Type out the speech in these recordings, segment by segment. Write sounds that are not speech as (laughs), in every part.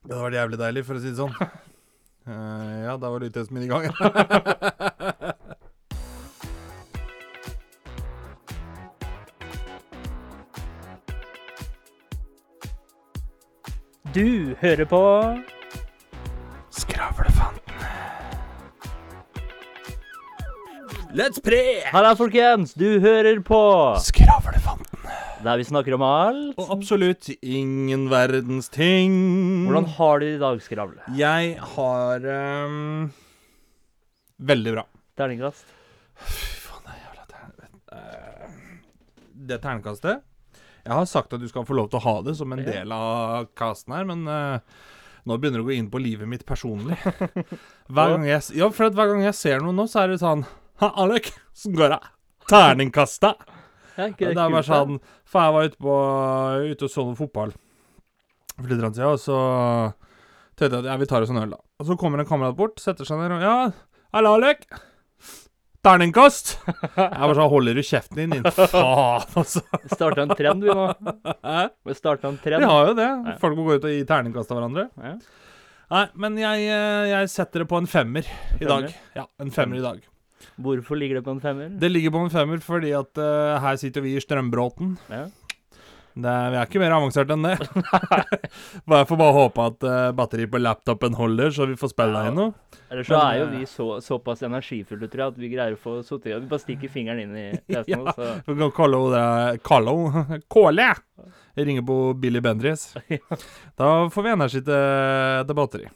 Det hadde vært jævlig deilig, for å si det sånn. Uh, (laughs) ja, da var lydtesten min i gang. (laughs) Du hører på Skravlefanten. Let's pre! Halla, folkens! Du hører på. Der vi snakker om alt. Og absolutt ingen verdens ting. Hvordan har du det i dag, Skravle? Jeg har um, Veldig bra. Terningkast? Fy faen, det jævla tern... Eh, Det terningkastet Jeg har sagt at du skal få lov til å ha det som en del av casten her, men uh, nå begynner det å gå inn på livet mitt personlig. (laughs) Hver gang jeg, ja, for hver gang jeg ser noe nå, så er det sånn Ha, Alek, sånn går det. Terningkasta! Ja, ikke Det er bare sånn For jeg var ute, på, ute og så noe fotball for litt siden, og så tenkte jeg at ja, vi tar oss en øl, da. Og så kommer en kamerat bort, setter seg ned og Ja, hallo, Alek. Terningkast! Jeg bare sånn Holder du kjeften din, din (laughs) faen, altså. Vi starta en trend, vi nå. Vi starta en trend. Vi har jo det. Folk må gå ut og gi terningkast av hverandre. Ja. Nei, men jeg, eh, jeg setter det på en femmer i dag. Ja, en femmer i dag. Hvorfor ligger det på en femmer? Det ligger på en femmer fordi at uh, her sitter vi i Strømbråten. Ja. Det er, vi er ikke mer avansert enn det. (laughs) (laughs) Bare får bare håpe at uh, batteriet på laptopen holder, så vi får spille Ja. noe. Eller så Men, er jo eh, vi så, såpass energifulle, tror jeg, at vi greier å få sittet Vi bare stikker fingeren inn i (laughs) testen. Ja. så Vi kan kalle henne det Kalle Kåle! Ringer på Billy Bendriss. Da får vi energi til, til batteri.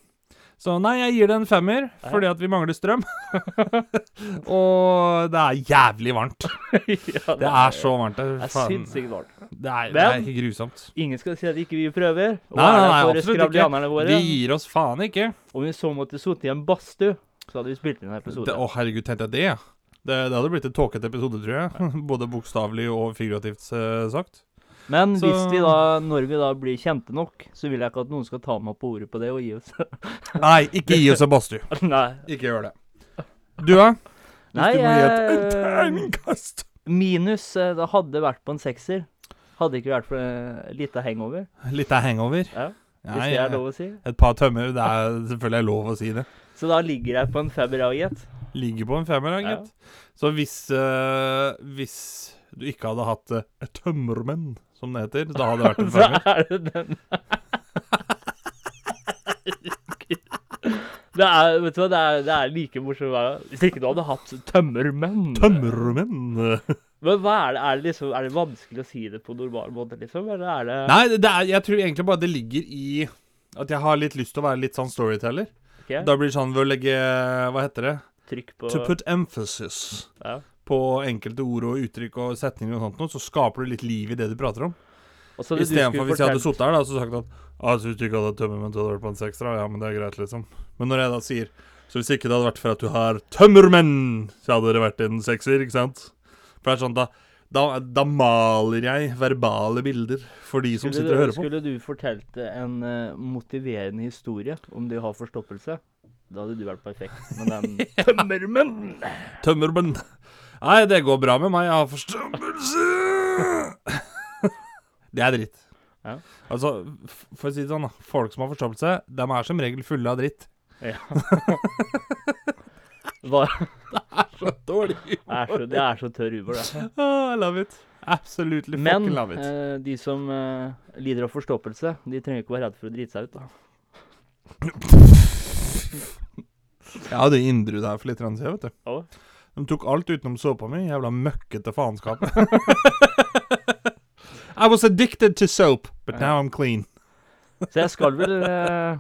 Så nei, jeg gir det en femmer, Ja. fordi at vi mangler strøm. (laughs) Og det er jævlig varmt. (laughs) ja, Det er så varmt. Det er sinnssykt varmt. Det er, det er grusomt. Ingen skal si at ikke vi prøver. Nei, nei, nei, absolutt ikke. våre. Vi gir oss faen ikke. Om vi så måtte sittet i en badstue, så hadde vi spilt inn en episode. Det, å, herregud, tenkte jeg det, ja. Det, det hadde blitt en tåkete episode, tror jeg. (laughs) Både bokstavelig og figurativt eh, sagt. Men Så- hvis vi da, når vi da blir kjente nok, så vil jeg ikke at noen skal ta meg på ordet på det og gi oss (laughs) Nei, ikke gi oss en badstue. (laughs) Ikke gjør det. Du, da? Nei, jeg-. Minus eh, Det hadde vært på en sekser. Hadde ikke vært for en lita hangover. Lita hangover. Ja, hvis Nei, det er eh, lov å si. Et par tømmer. Det er selvfølgelig lov å si det. Så da ligger jeg på en femmer av gitt. Ligger på en femmer, gitt. Ja. Så hvis, uh, hvis du ikke hadde hatt uh, tømmermenn, som det heter, da hadde det vært en (laughs) Så femmer. er det den Det er, vet du hva, det er, det er like morsomt hver gang. Hvis ikke du hadde hatt tømmermenn. Tømmermenn. Men hva er det? Er det, liksom, er det vanskelig å si det på normal måte, liksom? Eller er det Nei, det er, jeg tror egentlig bare det ligger i at jeg har litt lyst til å være litt sånn storyteller. ikke? Da blir det sånn ved å legge Hva heter det? trykk på To put emphasis ja. På enkelte ord og uttrykk og setninger og sånt noe, så skaper du litt liv i det du prater om. Istedenfor hvis jeg hadde sittet her da, så sagt at ah, så hvis du ikke hadde tømmermenn, hadde du vært på en sekser. Ja, men det er greit, liksom. Men når jeg da sier Så hvis ikke det hadde vært for at du har tømmermenn, så hadde det vært en sekser, ikke sant? For det er sånn, da, da, da maler jeg verbale bilder for de som skulle, sitter og hører på. Skulle du fortalt en uh, motiverende historie om du har forstoppelse, da hadde du vært perfekt. Men den (laughs) Tømmermenn! Tømmermenn. Nei, det går bra med meg. Jeg har forstoppelse! (laughs) det er dritt. Ja. Altså, for å si det sånn, da. Folk som har forstoppelse, de er som regel fulle av dritt. Ja. (laughs) Hva? Det er så, dårlig. det er så tørr humor, det. Oh, I love it. Absolutely Men fucking love it. eh, de som eh, lider av forstoppelse, de trenger ikke være redd for å drite seg ut. da. Jeg hadde innbrudd her for litt siden, vet du. Å? De tok alt utenom såpa mi. Jævla møkkete faenskap. (laughs) I was addicted to soap, but now I'm clean. (laughs) Så jeg skal vel eh,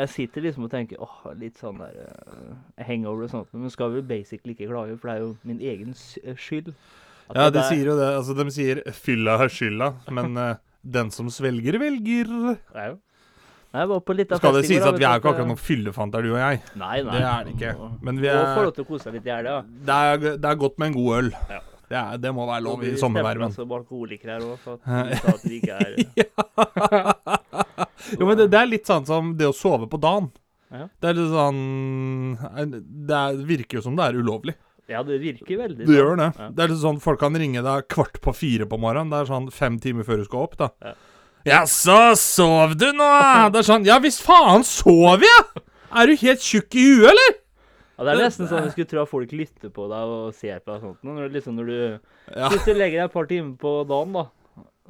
Jeg sitter liksom og tenker åh, litt sånn der eh, hangover og sånt, men skal vel basically ikke klage, for det er jo min egen s- eh, skyld. At Ja, det de der- sier jo det. Altså, de sier 'fylla har skylda', men eh, den som svelger, velger. Ja, jo. Jeg var på litt av Skal det sies at vi er jo ikke akkurat noen fyllefanter, du og jeg. Nei, nei. Det er det ikke. Men vi er, få er lov til å kose litt i helga. Det er, det er godt med en god øl. Ja. Det, er, det må være lov i sommervarmen. som alkoholikere her òg, for at (laughs) sa at vi ikke er (laughs) Jo, men det, det er litt sånn som det å sove på dagen. Ja. Det er litt sånn Det er, virker jo som det er ulovlig. Ja, det virker veldig Det sånn. gjør det. Ja. Det er litt sånn Folk kan ringe deg kvart på fire på morgenen. Det er sånn fem timer før du skal opp. da Ja. Jaså, sov du nå? (laughs) Det er sånn Ja visst faen sov jeg! Er du helt tjukk i huet, eller? Ja, det er nesten sånn jeg skulle tro at folk lytter på deg og ser på deg og sånt. Når, du liksom, når du Ja. Hvis du legger deg et par timer på dagen, da,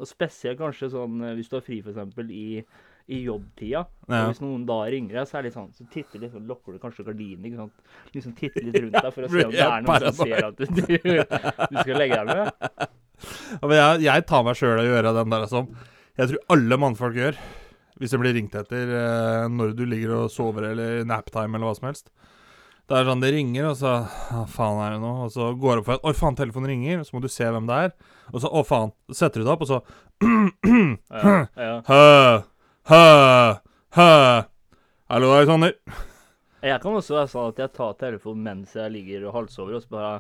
og spesielt kanskje sånn eh, hvis du har fri eksempel i, i jobbtida, Ja. og hvis noen da ringer deg, så er det litt sånn, så titter liksom, lukker du kanskje gardinen, ikke sant? Liksom titter litt rundt deg for å se (laughs) om det er noen som ser at du, du, skal legge deg med. Ja, men jeg, jeg tar meg sjøl i å gjøre den der som jeg tror alle mannfolk gjør. Hvis det blir ringt etter eh, når du ligger og sover eller naptime eller hva som helst. Det er sånn De ringer, og så Hva faen er det nå? Og så går det opp for at Oi, faen, telefonen ringer. Så må du se hvem det er. Og så Å, faen. Setter du det opp, og så Ja, ja. (clears throat) Hø, hø, hø. Hallo, Alexander. Jeg kan også være sånn at jeg tar telefonen mens jeg ligger og halvsover, og så bare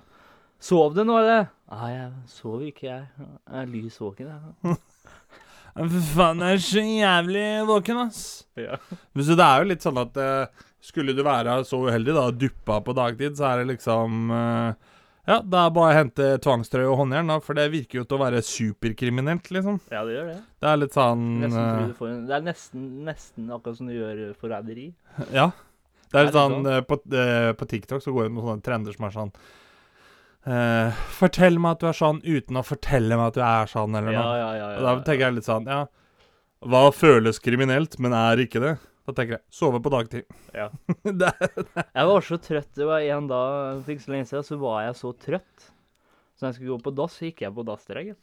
Sov du nå, eller? Nei, jeg sover ikke, jeg. Jeg er lys våken, jeg. (laughs) For faen, jeg er så jævlig våken, ass. Ja. Så det er jo litt sånn at uh, skulle du være så uheldig da, og duppa på dagtid, så er det liksom uh, Ja, det er bare å hente tvangstrøye og håndjern, da, for det virker jo til å være superkriminelt, liksom. ja, det gjør det. Det er litt sånn får en, det er nesten, nesten akkurat som du gjør forræderi. Ja. Det er litt det sånn eh, på, på TikTok så går det noen sånne trender som er sånn eh, Fortell meg at du er sånn uten å fortelle meg at du er sånn, eller Ja, noe. ja, ja. Og da tenker jeg litt sånn Ja, hva føles kriminelt, men er ikke det? Da tenker jeg sove på dagtid. Ja. (laughs) det Jeg var så trøtt. Det var en dag for ikke så lenge siden, så var jeg så trøtt. Så når jeg skulle gå på dass, så gikk jeg på dass, gitt.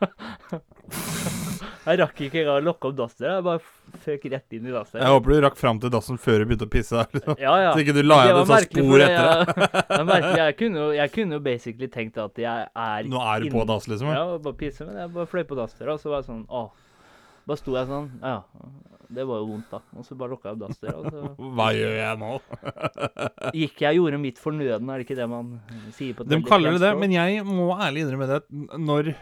(laughs) Jeg rakk ikke engang å lukke opp dassen. Jeg bare føk rett inn i jeg håper du rakk fram til dassen før du begynte å pisse. Liksom. Ja, ja. Så ikke du la igjen var et sånt spor etter deg. jeg, det (laughs) merkelig. Jeg kunne, jo, jeg kunne jo basically tenkt at jeg er Nå er du på dass, liksom. Ja, bare pisse, men jeg bare fløy på dassdøra, og så var jeg sånn Å. Bare sto jeg sånn Ja, det var jo vondt, da. Og så bare lukka jeg opp dassdøra, så (laughs) Hva gjør jeg nå? (laughs) gikk jeg og gjorde mitt fornødne, er det ikke det man sier på De kaller det det, men jeg må ærlig innrømme det at når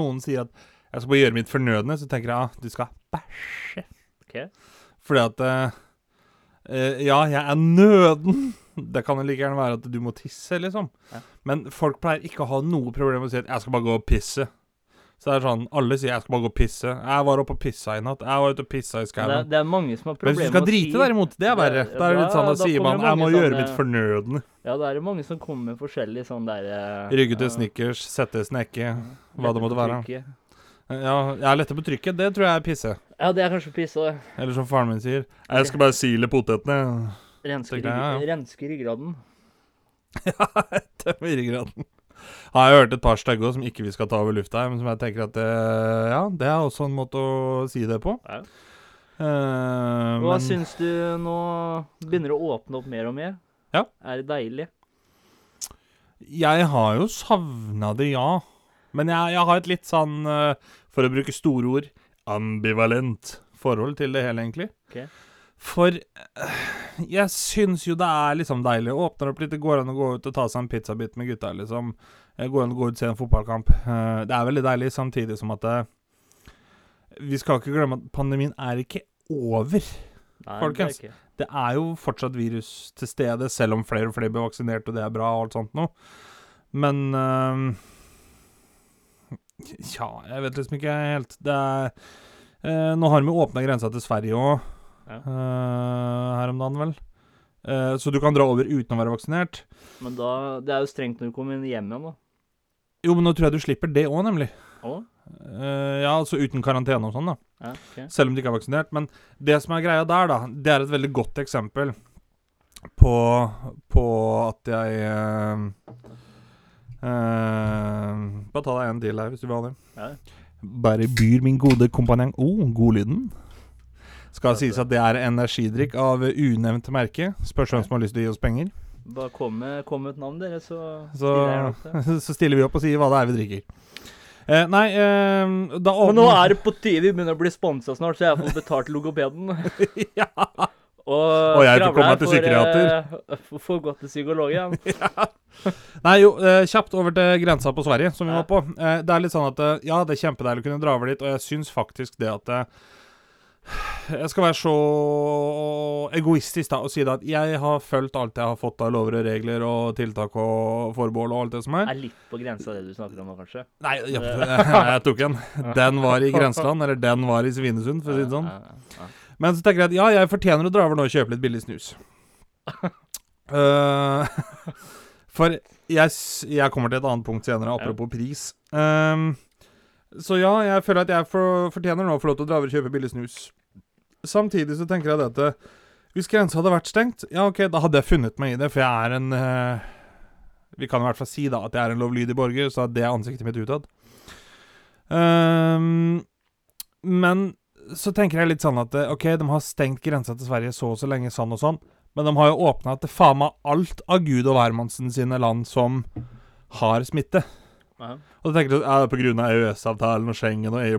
noen sier at jeg skal bare gjøre mitt fornødne, så tenker jeg ah, du skal bæsje. Ok. Fordi at eh, Ja, jeg er nøden. Det kan jo like gjerne være at du må tisse, liksom. Ja. Men folk pleier ikke å ha noe problem med å si at 'jeg skal bare gå og pisse'. Så det er sånn, Alle sier 'jeg skal bare gå og pisse'. 'Jeg var oppe og pissa i natt'. 'Jeg var ute og pissa i skauen'. Det, det er mange som har Men hvis du problemer skal med å drite, si derimot, det er verre. Det- Da er det litt sånn, da- da da sier man 'jeg må sånne, gjøre mitt fornødne'. Ja, det er mange som kommer med forskjellig sånn der eh, Rygge til ja, snickers, sette snekke, hva det måtte være. trykket. Ja, jeg er lette på trykket. Det tror jeg er pisse. Ja, det er kanskje pisse òg. Eller som faren min sier, jeg skal bare sile potetene. Renske, jeg, ja, rygg- renske ryggraden. (laughs) Tømme ryggraden. Har jeg hørt et par stygge òg som ikke vi skal ta over lufta her, men som jeg tenker at det, ja, det er også en måte å si det på. Ja. Uh, Hva men syns du nå begynner å åpne opp mer og mer? Ja. Er det deilig? jeg har jo savna det, ja. Men jeg, jeg har et litt sånn, eh, for å bruke store ord, ambivalent forhold til det hele, egentlig. Ok. For eh, jeg syns jo det er liksom deilig. Åpner opp litt, det går an å gå ut og ta seg en pizzabit med gutta, liksom. Det går an å gå ut og se en fotballkamp. Eh, Det er veldig deilig, samtidig som at Vi skal ikke glemme at pandemien er ikke over. Nei, Folkens. det er. Det er jo fortsatt virus til stede, selv om flere og flere blir vaksinert, og det er bra og alt sånt noe. Men eh, Tja, jeg vet liksom ikke helt. Det er eh, Nå har vi åpna grensa til Sverige òg, Ja. her om dagen, vel. Eh, så du kan dra over uten å være vaksinert. Men da, det er jo strengt når du kommer hjem igjen, da. Jo, men nå tror jeg du slipper det òg, nemlig. Å? Eh, ja, altså uten karantene og sånn, da. Ja, okay. Selv om du ikke er vaksinert. Men det som er greia der, da, det er et veldig godt eksempel på, på at jeg eh, eh, Bare ta deg en til her, hvis du vil ha det. Ja. Bare byr min gode kompanjong Å, oh, godlyden. Skal sies at det er energidrikk av unevnt merke. Spørs hvem som har lyst til å gi oss penger. Bare kom med, kom med et navn, dere, så Så, stiller jeg opp (laughs) så stiller vi opp og sier hva det er vi drikker. Eh, nei, eh, da Men nå er det på tide vi begynner å bli sponsa snart, så jeg får betalt logopeden. (laughs) ja. Og, Og jeg får skravla komme til for, eh, (laughs) for- For gå til psykolog, ja. (laughs) ja. Nei, jo, eh, kjapt over til grensa på Sverige, som vi var på. Eh, det er litt sånn at Ja, det er kjempedeilig å kunne dra over dit, og jeg syns faktisk det at Jeg skal være så egoistisk da og si det at jeg har fulgt alt jeg har fått av lover og regler og tiltak og forbehold og alt det som er. Er litt på grensa det du snakker om nå, kanskje? Nei, jeg, (laughs) jeg tok en. Den var i grenseland, eller den var i Svinesund, for å si det sånn. Ja, ja, ja. Men så tenker jeg at ja, jeg fortjener å dra over nå og kjøpe litt billig snus. uh, (laughs) for jeg, jeg kommer til et annet punkt senere, apropos pris. Um, så ja, jeg føler at jeg for, fortjener nå å få lov til å dra over og kjøpe billig snus. Samtidig så tenker jeg det at eh, hvis grensa hadde vært stengt, ja ok, da hadde jeg funnet meg i det, for jeg er en uh, Vi kan i hvert fall si da at jeg er en lovlydig borger, så det er ansiktet mitt utad. Um, men så tenker jeg litt sånn at eh, OK, de har stengt grensa til Sverige så og så lenge, sånn og sånn, men de har jo åpna til faen meg alt av Gud og hvermannsen sine land som har smitte. Ja. Og da tenker du ja, på grunn av EØS-avtalen og Schengen og EU.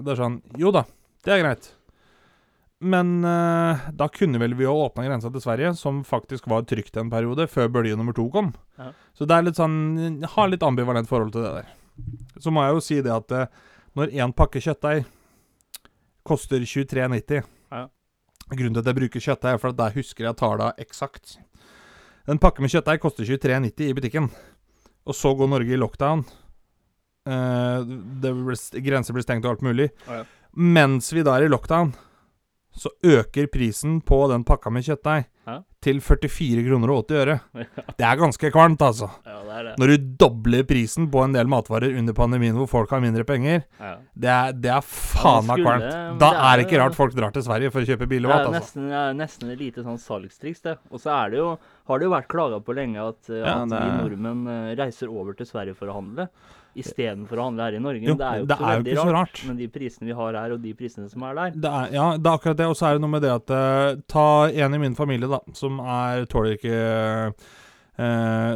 Det er sånn Jo da, det er greit. Men uh, da kunne vel vi ha åpna grensa til Sverige, som faktisk var trygt en periode, før bølge nummer to kom. Ja. Så det er litt sånn Jeg har litt ambivalent forhold til det der. Så må jeg jo si det at uh, når én pakke kjøttdeig koster 23,90 Ja. Grunnen til at jeg bruker kjøttdeig, er for at der husker jeg tallene eksakt. En pakke med kjøttdeig koster 23,90 i butikken. Og så går Norge i lockdown. Eh, grenser blir stengt og alt mulig. Ja. Mens vi da er i lockdown, så øker prisen på den pakka med kjøttdeig Ja. til 44 kroner og 80 øre. (laughs) Det er ganske kvalmt, altså. Ja, det det. Når du dobler prisen på en del matvarer under pandemien hvor folk har mindre penger, Ja. det er, det er faen meg kvalmt. Da det er er det ikke rart folk drar til Sverige for å kjøpe billig mat, altså. det er nesten et lite sånn salgstriks, det. Og så er det jo, har det jo vært klaga på lenge at, at vi nordmenn eh, reiser over til Sverige for å handle, istedenfor å handle her i Norge. Jo, det er jo det ikke så er ikke så rart, rart. Men de prisene vi har her, og de prisene som er der Det er, ja, det er akkurat det. Og så er det noe med det at uh, Ta en i min familie, da, som er tåler ikke uh,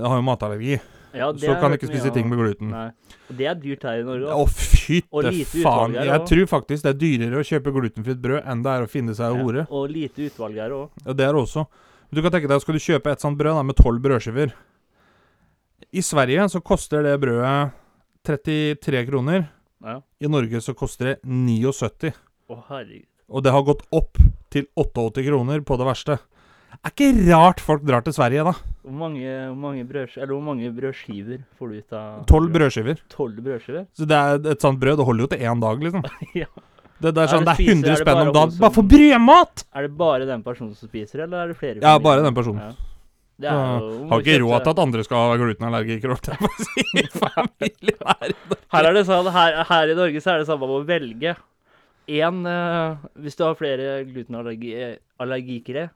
Har jo matallergi. ja, Så kan du ikke spise ting med gluten. Nei. Og det er dyrt her i Norge. Å, fytte faen. Jeg også. tror faktisk det er dyrere å kjøpe glutenfritt brød enn det er å finne seg ja, hore. Og lite utvalg her òg. Ja, det er også. Du kan tenke deg, skal du kjøpe et sånt brød da, med tolv brødskiver I Sverige så koster det brødet 33 kroner. Ja. I Norge så koster det 79. Å, herregud. Og det har gått opp til 88 kroner på det verste. Er ikke rart folk drar til Sverige, da. Hvor mange, hvor mange, eller hvor mange brødskiver får du ut av Tolv brødskiver. Tolv brødskiver? Så det er et sånt brød det holder jo til én dag, liksom. (laughs) ja. Det, det er Er sånn, det det er spiser- 100 er det spenn om dagen bare for brødmat! Er det bare den personen som spiser, eller er det flere? Ja, bare den personen. Ja. Det Har ikke råd til at andre skal ha glutenallergikere, (laughs) her. Er det sånn, her, her i Norge så er det samme med å velge. En, uh, hvis du har flere glutenallergikere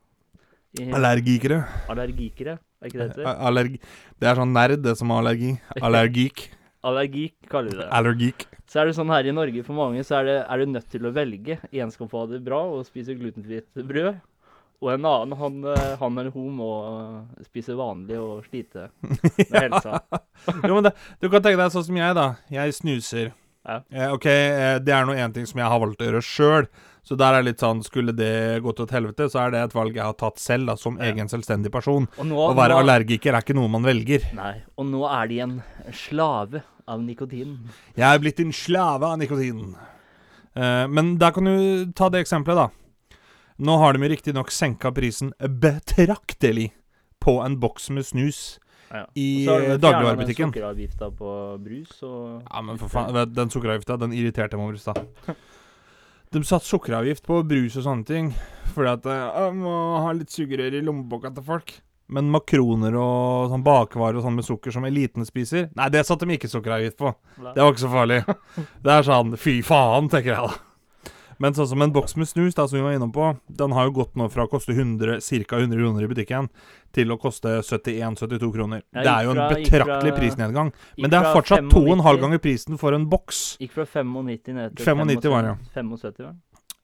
Allergikere. Allergikere, er ikke det det heter? Allergi. Det er sånn nerd, det som har allergi. (laughs) Allergik. Allergik, kaller vi det. Allergik. Så er det sånn her i Norge, for mange så er, det, er du nødt til å velge. En skal få ha det bra og spise glutenfritt brød. Og en annen, han, eh, han eller hun må eh, spise vanlig og slite (laughs) med helsa. Jo, men det, du kan tenke deg sånn som jeg, da. Jeg snuser. Ja. Eh, ok, eh, det er nå én ting som jeg har valgt å gjøre sjøl. Så der er litt sånn Skulle det gå til et helvete, så er det et valg jeg har tatt selv, da, som Ja. egen selvstendig person. Og nå, Å være nå, allergiker er ikke noe man velger. Nei, og nå er de en slave av nikotinen. Jeg er blitt en slave av nikotinen. Eh, men der kan du ta det eksempelet, da. Nå har de riktignok senka prisen betraktelig på en boks med snus Ja. i Så har de eh, fjernet den dagligvarebutikken. På brus og Ja, men for faen, den sukkeravgifta, den irriterte meg over i stad. (laughs) De satte sukkeravgift på brus og sånne ting, fordi at jeg må ha litt sugerør i lommeboka til folk. Men makroner og sånn bakvarer og sånn med sukker som eliten spiser, nei, det satte de ikke sukkeravgift på. Det var ikke så farlig. (laughs) Det er sånn fy faen, tenker jeg da. Men sånn som en boks med snus, da, som vi var innom på, den har jo gått nå fra å koste ca. 100 kroner i butikken, til å koste 71-72 kroner. Ja, Det er jo en betraktelig fra- prisnedgang. Men det er fortsatt 95 to og en halv ganger prisen for en boks. Gikk fra 95 ned til 95 var det, ja. 75, ja.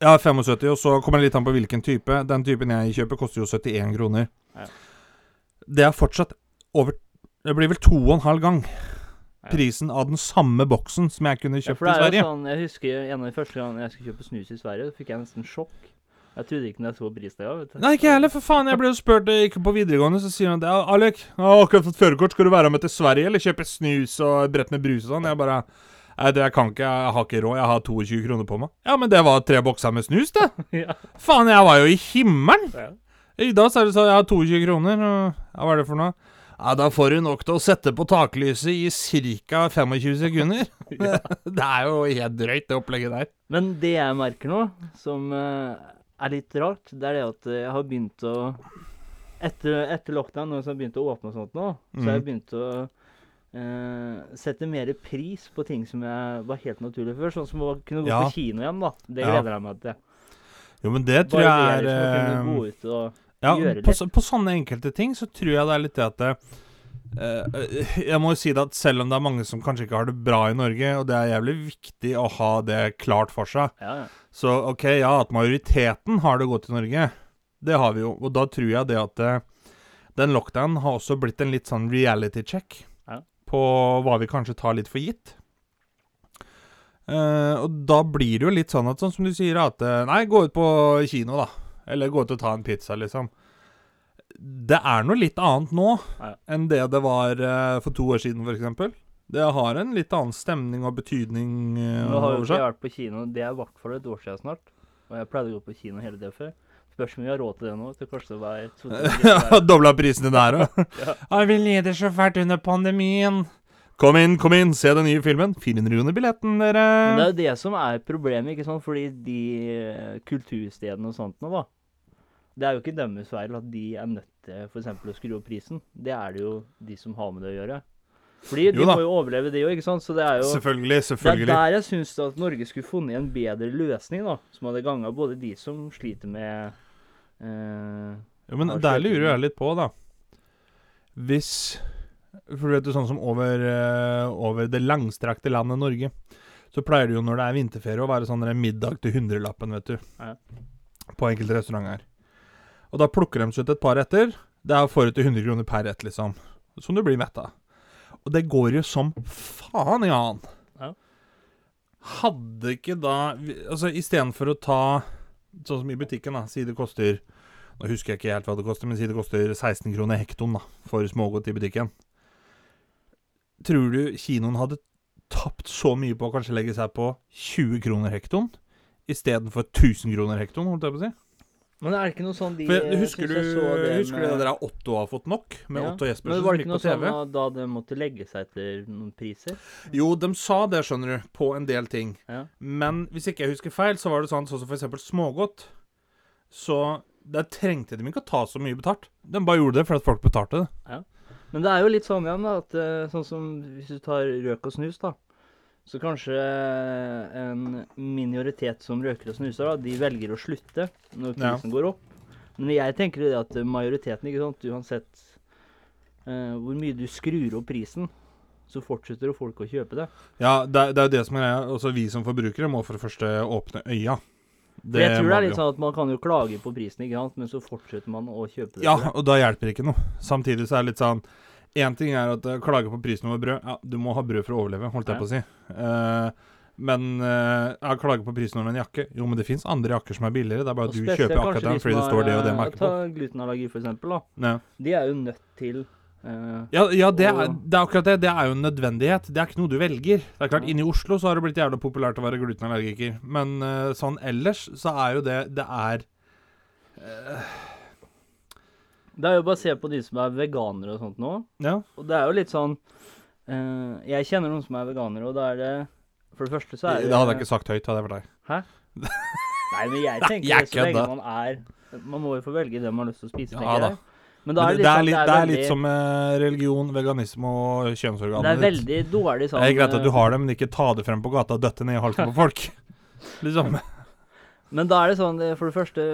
Ja, 75, og så kommer det litt an på hvilken type. Den typen jeg kjøper, koster jo 71 kroner. Ja. Det er fortsatt over Det blir vel to og en halv gang Ja. Prisen av den samme boksen som jeg kunne kjøpt ja, i er Sverige. sånn, Jeg husker en av de første gangene jeg skulle kjøpe snus i Sverige, da fikk jeg nesten sjokk. Jeg trodde ikke når jeg så pristagene. vet du. Nei, ikke jeg heller, for faen. Jeg ble jo spurt jeg gikk på videregående, så sier han at Alek, jeg har akkurat fått førerkort, skal du være med til Sverige eller kjøpe snus og et brett med brus og sånn? Jeg bare Nei, det, jeg kan ikke, jeg har ikke råd, jeg har 22 kroner på meg. Ja, men det var tre bokser med snus, det. (laughs) ja. Faen, jeg var jo i himmelen! Ja. I dag så er det sånn, jeg har 22 kroner, og ja, hva er det for noe? Ja, da får du nok til å sette på taklyset i ca. 25 sekunder. (laughs) (laughs) det er jo helt drøyt, det opplegget der. Men det jeg merker nå, som eh, er litt rart, det er det at jeg har begynt å Etter, etter lockdown, når jeg har begynt å åpne og sånt nå, så har jeg Mhm. begynt å Uh, sette mer pris på ting som jeg var helt naturlig før. Sånn som å kunne gå Ja. på kino igjen, da. Det Ja. gleder jeg meg til. Jo, men det tror Bare jeg det er liksom, å eh, kunne gå ut og Ja, gjøre på, det. på sånne enkelte ting så tror jeg det er litt det at det, eh, Jeg må jo si det at selv om det er mange som kanskje ikke har det bra i Norge, og det er jævlig viktig å ha det klart for seg Ja, ja. Så OK, ja, at majoriteten har det godt i Norge, det har vi jo. Og da tror jeg det at eh, den lockdownen har også blitt en litt sånn reality check Ja. på hva vi kanskje tar litt for gitt. Eh, og da blir det jo litt sånn at sånn som du sier, at eh, Nei, gå ut på kino, da. Eller gå ut og ta en pizza, liksom. Det er noe litt annet nå Ja. enn det det var uh, for to år siden, f.eks. Det har en litt annen stemning og betydning uh, Nå har jo ikke vært på kino, det er i hvert fall et år siden snart. Og jeg pleide å gå på kino hele det før. Spørs om vi har råd til det nå. Til kanskje det var (laughs) Dobla prisene der òg. (laughs) Ja. Ja. vi lider så fælt under pandemien. Kom inn, kom inn, se den nye filmen. 400 kroner billetten, dere. Men det er jo det som er problemet, ikke sant? Fordi de eh, kulturstedene og sånt nå, da. Det er jo ikke deres feil at de er nødt til f.eks. å skru opp prisen. Det er det jo de som har med det å gjøre. Fordi de Jo må jo overleve, det òg, ikke sant? Så det er jo Selvfølgelig, Det er der jeg syns at Norge skulle funnet en bedre løsning, da. Som hadde ganga både de som sliter med eh, Jo, men der lurer jeg litt på, da. Hvis For du vet jo sånn som over, eh, over det langstrakte landet Norge, så pleier det jo når det er vinterferie å være sånn der middag til hundrelappen, vet du. Ja. På enkelte restauranter. Og da plukker de seg ut et par retter. Det er forut til 100 kroner per rett, liksom. Som du blir mett av. Og det går jo som faen i annen. Ja. Hadde ikke da Altså istedenfor å ta Sånn som i butikken, da. Si det koster Nå husker jeg ikke helt hva det koster, men si det koster 16 kroner hekton da, for smågodt i butikken. Tror du kinoen hadde tapt så mye på å kanskje legge seg på 20 kroner hektoen istedenfor 1000 kroner hektoen, holdt jeg på å si? Men er det ikke noe sånn de For husker du det husker du det med- der Otto har fått nok? Med Ja, Otto Men Jespersen var det ikke noe sånn da de måtte legge seg etter noen priser? Jo, de sa det, skjønner du, på en del ting. Ja. Men hvis ikke jeg husker feil, så var det sånn sånn som for eksempel smågodt. Så der trengte de ikke å ta så mye betalt. De bare gjorde det fordi folk betalte det. Men det er jo litt sånn igjen, da, at eh, sånn som hvis du tar røk og snus, da. Så kanskje en minoritet som røker og snuser, da, de velger å slutte når Ja. går opp. Men jeg tenker det at majoriteten, ikke sant, uansett eh, hvor mye du skrur opp prisen, så fortsetter jo folk å kjøpe det. Ja, det, det er jo det som er greia. Også vi som forbrukere må for det første åpne øya. For jeg tror det er litt sånn at man kan jo klage på prisen, ikke sant, men så fortsetter man å kjøpe det. Ja, og da hjelper det ikke noe. Samtidig så er det litt sånn Én ting er at uh, klage på prisen over brød. Ja, du må ha brød for å overleve, holdt jeg på å si. Uh, men uh, ja, klager på prisen over en jakke Jo, men det fins andre jakker som er billigere. Det er bare at du kjøper akkurat den fordi det står det og det eh, merket på. Ta glutenallergi, for eksempel, da. Ja. De er jo nødt til eh, Ja, ja det, er, det er akkurat det. Det er jo en nødvendighet. Det er ikke noe du velger. Det er klart, inni Inne i Oslo så har det blitt jævla populært å være glutenallergiker. Men eh, sånn ellers så er jo det Det er Det er jo bare å se på de som er veganere og sånt nå. Ja. Og det er jo litt sånn uh, Jeg kjenner noen som er veganere, og da er det For det første så er Det det hadde jeg ikke sagt høyt, hadde jeg for deg. Hæ? (laughs) Nei, men jeg tenker Jeg så lenge man er Man må jo få velge det man har lyst til å spise, Ja tenker jeg. Men det, det er sånn, litt, det er litt veldig, som med religion, veganisme og Det er veldig dårlig sånn Det er greit at du eh, har det, men ikke ta det frem på gata og døtte ned i halsen på folk. (laughs) Liksom. Men da er det sånn, eh, for det første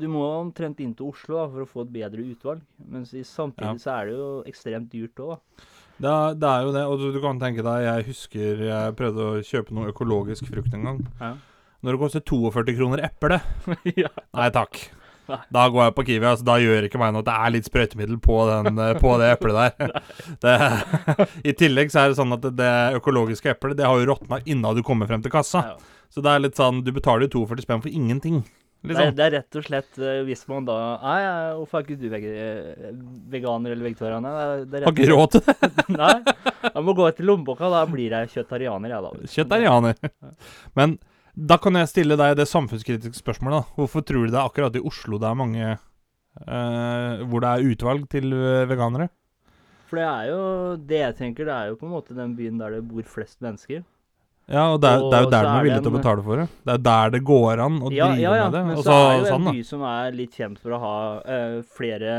Du må omtrent inn til Oslo da, for å få et bedre utvalg. Mens samtidig Ja. så er det jo ekstremt dyrt òg, da. Det, er- det er jo det, og du, du kan tenke deg Jeg husker jeg prøvde å kjøpe noe økologisk frukt en gang. Ja. Når det koster 42 kroner eplet (laughs) ja. Nei takk. Da går jeg på Kiwi. Altså, da gjør ikke meg noe at det er litt sprøytemiddel på, den, eh, på det eplet der. (laughs) Det, (laughs) I tillegg så er det sånn at det, økologiske eplet Det har jo råtna innan du kommer frem til kassa. Ja. Så det er litt sånn Du betaler jo 42 spenn for ingenting, Det er, liksom. det er rett og slett eh, hvis man da Nei, hvorfor er ikke du eh, veganer eller vegetarianer? Det er- er Har ikke råd til det. (laughs) Nei. Jeg må gå etter lommeboka, da blir jeg kjøttarianer, jeg, da. Kjøttarianer. Men da kan jeg stille deg det samfunnskritiske spørsmålet. da. Hvorfor tror du det er akkurat i Oslo det er mange eh, Hvor det er utvalg til eh, veganere? For det er jo Det jeg tenker, det er jo på en måte den byen der det bor flest mennesker. Ja, og det er, det er jo der de er villige til å betale for det. Det er der det går an å ja, drive ja, ja, med det. men Og så er det jo sånn, en da. by som er litt kjent for å ha eh, flere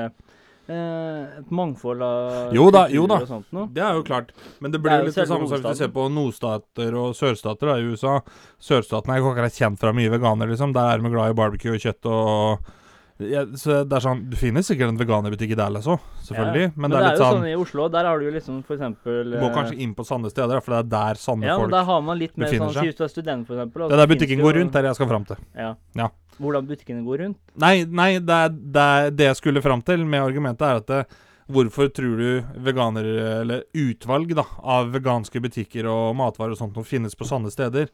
Et mangfold av Jo da, jo da. sånt no? Det er jo klart. Men det Det blir det jo litt det samme som hvis du ser på nordstater og sørstater da, i USA. Sørstatene er jo akkurat kjent fra mye veganere, liksom. Der er de glad i barbecue og kjøtt og ja, Så det er sånn Du finner sikkert en veganerbutikk i Dallas òg, selvfølgelig. Ja, Men, det er litt jo sånn sånn i Oslo, der har du jo liksom for eksempel må eh, kanskje inn på sanne steder, for det er der sanne Ja, men folk der har man litt mer befinner sånn seg. Du er student, for eksempel. Det er der butikken går rundt, det er jeg skal fram til. Ja. Ja. Hvordan butikkene går rundt. Nei, nei det, er, det, er det jeg skulle fram til med argumentet, er at det, hvorfor tror du veganer, eller utvalg da, av veganske butikker og matvarer og sånt noe finnes på sånne steder?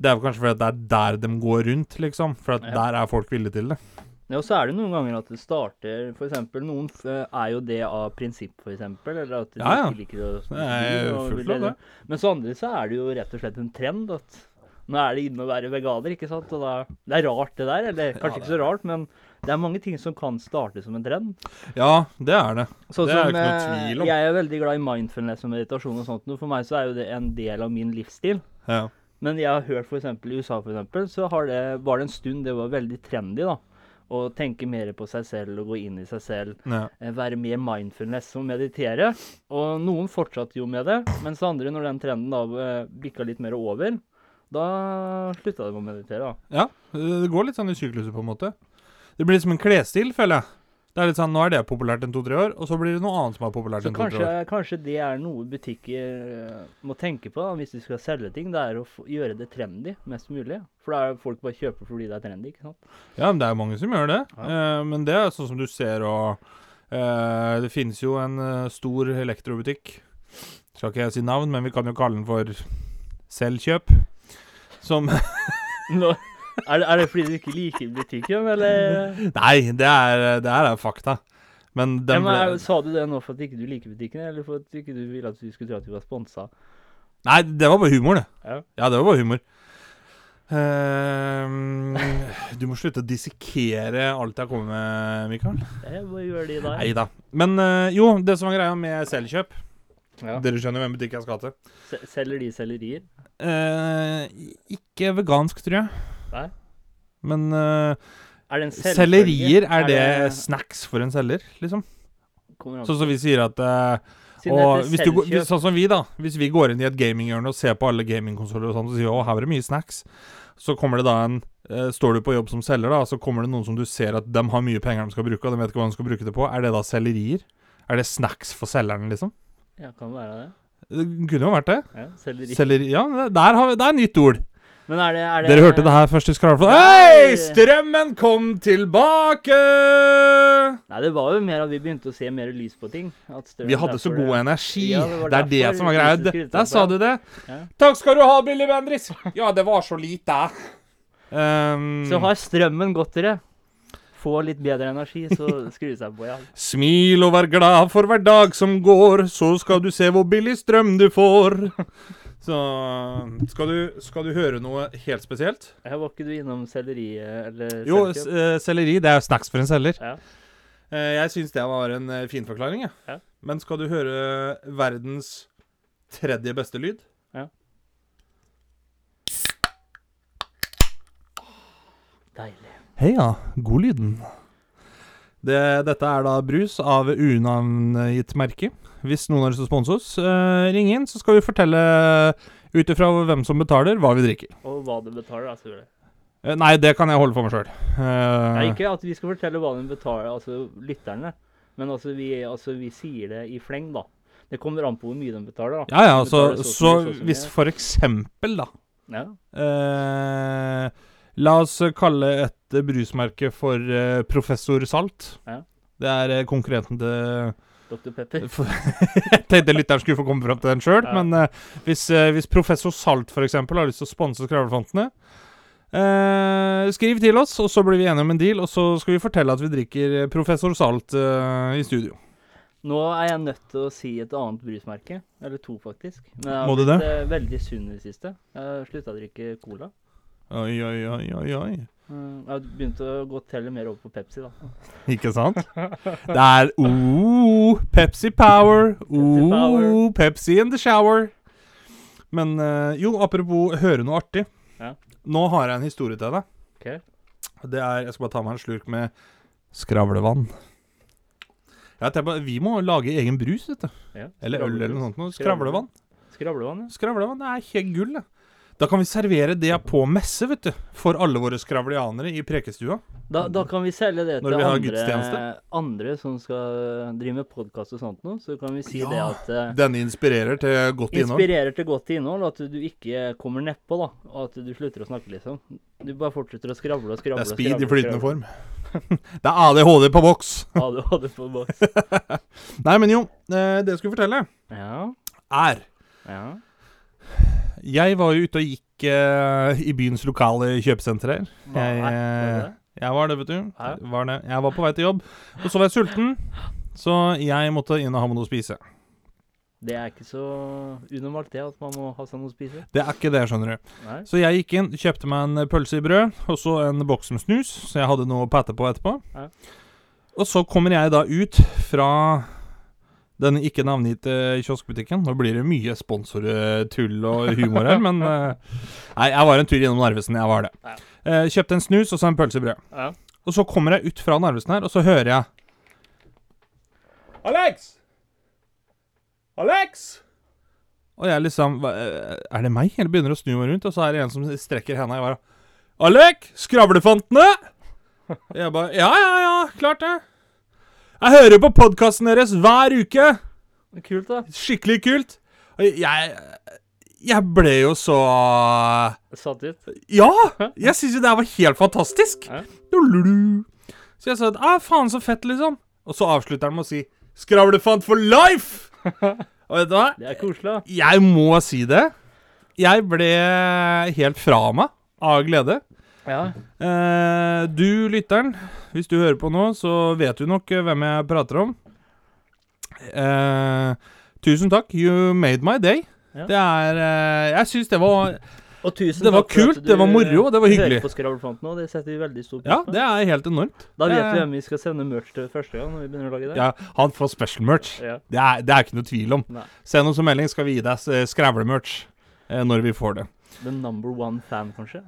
Det er vel kanskje fordi det er der de går rundt, liksom. For at Ja. der er folk villige til det. Ja, og så er det noen ganger at det starter eksempel, noen er jo det av prinsipp, eksempel. Eller at de Ja, ja. ikke liker å Det er så andre så er det jo rett og slett en trend at nå er det inne å være veganer, ikke sant. Og da, det er rart, det der. Eller kanskje ja, ikke så rart, men det er mange ting som kan starte som en trend. Ja, det er det. Så Det er jo ikke noe eh, tvil om. Jeg er veldig glad i mindfulness og meditasjon og sånt. og For meg så er jo det en del av min livsstil. Ja. Men jeg har hørt f.eks. i USA for eksempel, så har det, var det en stund det var veldig trendy da, å tenke mer på seg selv og gå inn i seg selv. Ja. eh, Være mer mindfulness og meditere. Og noen fortsatte jo med det, mens andre, når den trenden da eh, bikka litt mer over, da slutta de å meditere. da. ja. Det går litt sånn i sykluser, på en måte. Det blir liksom en klesstil, føler jeg. Det er litt sånn, Nå er det populært en to-tre år, og så blir det noe annet som er populært Så en to-tre år. kanskje det er noe butikker eh, må tenke på da, hvis de skal selge ting. Det er å gjøre det trendy mest mulig. For da er folk bare kjøper fordi det er trendy. ikke sant? Ja, men det er mange som gjør det. Ja. Eh, men det er sånn som du ser, og eh, Det finnes jo en eh, stor elektrobutikk. Skal ikke jeg si navn, men vi kan jo kalle den for Selvkjøp. Som (laughs) Nå, er, det, er det fordi du ikke liker butikken, eller? Nei, det er, det er fakta. Men Ja, men, er- sa du det nå for at ikke du liker butikken, eller for at ikke du ville at vi skulle tro at vi var sponsa? Nei, det var bare humor, det. Ja. Ja, det var bare humor. Um, du må slutte å dissekere alt jeg kommer med, Mikael. Jeg bare gjør det der. Nei da. Men eh, jo, det som var greia med selvkjøp Ja. Dere skjønner hvem butikk jeg skal til. Se- Selger de sellerier? Eh, ikke vegansk, tror jeg. Nei. Men eh, Er det en selvfølge? sellerier, er det snacks for en selger, liksom? Kommer an Sånn som vi sier at eh, Siden det og heter hvis du, går- selvkjøp. Sånn som vi, da. Hvis vi går inn i et gaminghjørne og ser på alle gamingkonsoller og sånn, og sier å, her var det mye snacks, så kommer det da en eh, Står du på jobb som selger, da, så kommer det noen som du ser at de har mye penger de skal bruke, og de vet ikke hva de skal bruke det på. Er det da sellerier? Er det snacks for selgerne, liksom? Ja, kan være det. Det kunne jo vært det. Ja, selleri. Selleri Ja, det- der har vi, det er nytt ord. Men er det, er det Dere hørte det her først i Skralflå. Hei! Strømmen kom tilbake! Nei, det var jo mer at vi begynte å se mer lys på ting. Vi hadde så god energi. Ja, det det er det som var greia. Der, Der sa du det. Ja. Takk skal du ha, Billy Bendriss. (laughs) Ja, det var så lite. Um, Så har strømmen gått dere. Få litt bedre energi, så skrur det seg på, ja. Smil og vær glad for hver dag som går, så skal du se hvor billig strøm du får. Så skal du, skal du høre noe helt spesielt? Her var ikke du innom selleriet eller Jo, eh, selleri det er jo snacks for en selger. Ja. Eh, jeg syns det var en eh, fin forklaring, jeg. Ja. Men skal du høre verdens tredje beste lyd? Deilig. Heia, godlyden. Det, dette er da brus av unavngitt merke. Hvis noen har lyst til å sponse oss, eh, ring inn, så skal vi fortelle ut ifra hvem som betaler, hva vi drikker. Og hva du betaler, da, selvfølgelig. Eh, nei, det kan jeg holde for meg sjøl. Nei, ikke at vi skal fortelle hva de betaler, altså lytterne. Men altså vi, altså, vi sier det i fleng, da. Det kommer an på hvor mye de betaler, da. ja ja, så, så, så hvis for eksempel, da Ja. eh, La oss kalle et brusmerke for uh, Professor Salt. Ja. Det er eh, konkurrenten til Dr. Pepper. For- (laughs) Jeg tenkte lytteren skulle få komme fram til den sjøl, Ja. men uh, hvis, uh, hvis professor Salt f.eks. har lyst til å sponse Skravlefantene, Eh, skriv til oss, og så blir vi enige om en deal. Og så skal vi fortelle at vi drikker Professor Salt i studio. Nå er jeg nødt til å si et annet brusmerke. Eller to, faktisk. Men jeg har blitt veldig sunn i det siste. Jeg har slutta å drikke cola. Oi, oi, oi, oi, oi. Eh, Jeg begynte å gå teller mer over på Pepsi, da. (laughs) Ikke sant? (laughs) Det er oh, Pepsi Power. Oh, Pepsi in the shower. Men eh, jo, apropos høre noe artig. Ja. Nå har jeg en historie til deg. Okay. Det er, Jeg skal bare ta meg en slurk med skravlevann. Ja, jeg tenker vi må lage egen brus, vet du. Ja. Eller øl eller noe sånt. noe. Skravlevann. Skravlevann, ja. Skravlevann det er helt gull, det. Da kan vi servere det på messe, vet du. For alle våre skravlianere i prekestua. Da, da kan vi selge det til andre, andre som skal drive med podkast og sånt noe. Så kan vi si Ja. det at eh, Denne inspirerer til godt innhold. Inspirerer til godt innhold, at du ikke kommer nedpå, da. Og at du slutter å snakke, liksom. Du bare fortsetter å skravle og skravle. Det er speed i flytende form. (laughs) det er ADHD på boks. ADHD på boks. (laughs) Nei, men jo. eh, Det jeg skulle fortelle, Ja. er Ja. Jeg var jo ute og gikk eh, i byens lokale kjøpesentre her. Jeg, eh, jeg var det, vet du. Ja. Var det. Jeg var på vei til jobb, og så var jeg sulten. Så jeg måtte inn og ha med noe å spise. Det er ikke så unormalt, det, at man må ha seg noe å spise. Det er ikke det, skjønner du. Nei. Så jeg gikk inn, kjøpte meg en pølse i brød, og så en boks med snus, så jeg hadde noe å patte på etterpå. Nei. Og så kommer jeg da ut fra denne ikke navngitte kioskbutikken. Nå blir det mye sponsortull og humor her, men eh, Nei, jeg var en tur innom Narvesen, jeg var det. Ja. Eh, kjøpte en snus og så en pølsebrød. Ja. Og så kommer jeg ut fra Narvesen her, og så hører jeg Alex! Alex! Og jeg liksom eh, Er det meg? Eller begynner å snu meg rundt, og så er det en som strekker henda i været. Alek! Skravlefantene! Jeg bare Ja, ja, ja, klart det. Jeg hører på podkasten deres hver uke. Kult, da. Skikkelig kult. Jeg Jeg ble jo så Satt ut. Ja! Jeg syns jo det her var helt fantastisk. Ja. Så jeg sa at ah, faen, så fett, liksom. Og så avslutter han med å si 'Skravlefant for life'! Og vet du hva? Det er koselig, da. Jeg må si det. Jeg ble helt fra meg av glede. Ja. Eh, du, lytteren, hvis du hører på nå, så vet du nok eh, hvem jeg prater om. Eh, tusen takk. You made my day. Ja. Det er eh, Jeg syns det var Og tusen Det var takk kult, det var moro, det var eh, hyggelig. På nå, det setter vi veldig stor pris Ja, på. det er helt enormt. Da vet det- vi hvem vi skal sende merch til første gang når vi begynner å lage det. Ja, han får special merch. Ja. Det er, det er ikke noe tvil om. Nei. Send oss en melding, skal vi gi deg eh, skravlemerch eh, når vi får det. The number one fan, kanskje?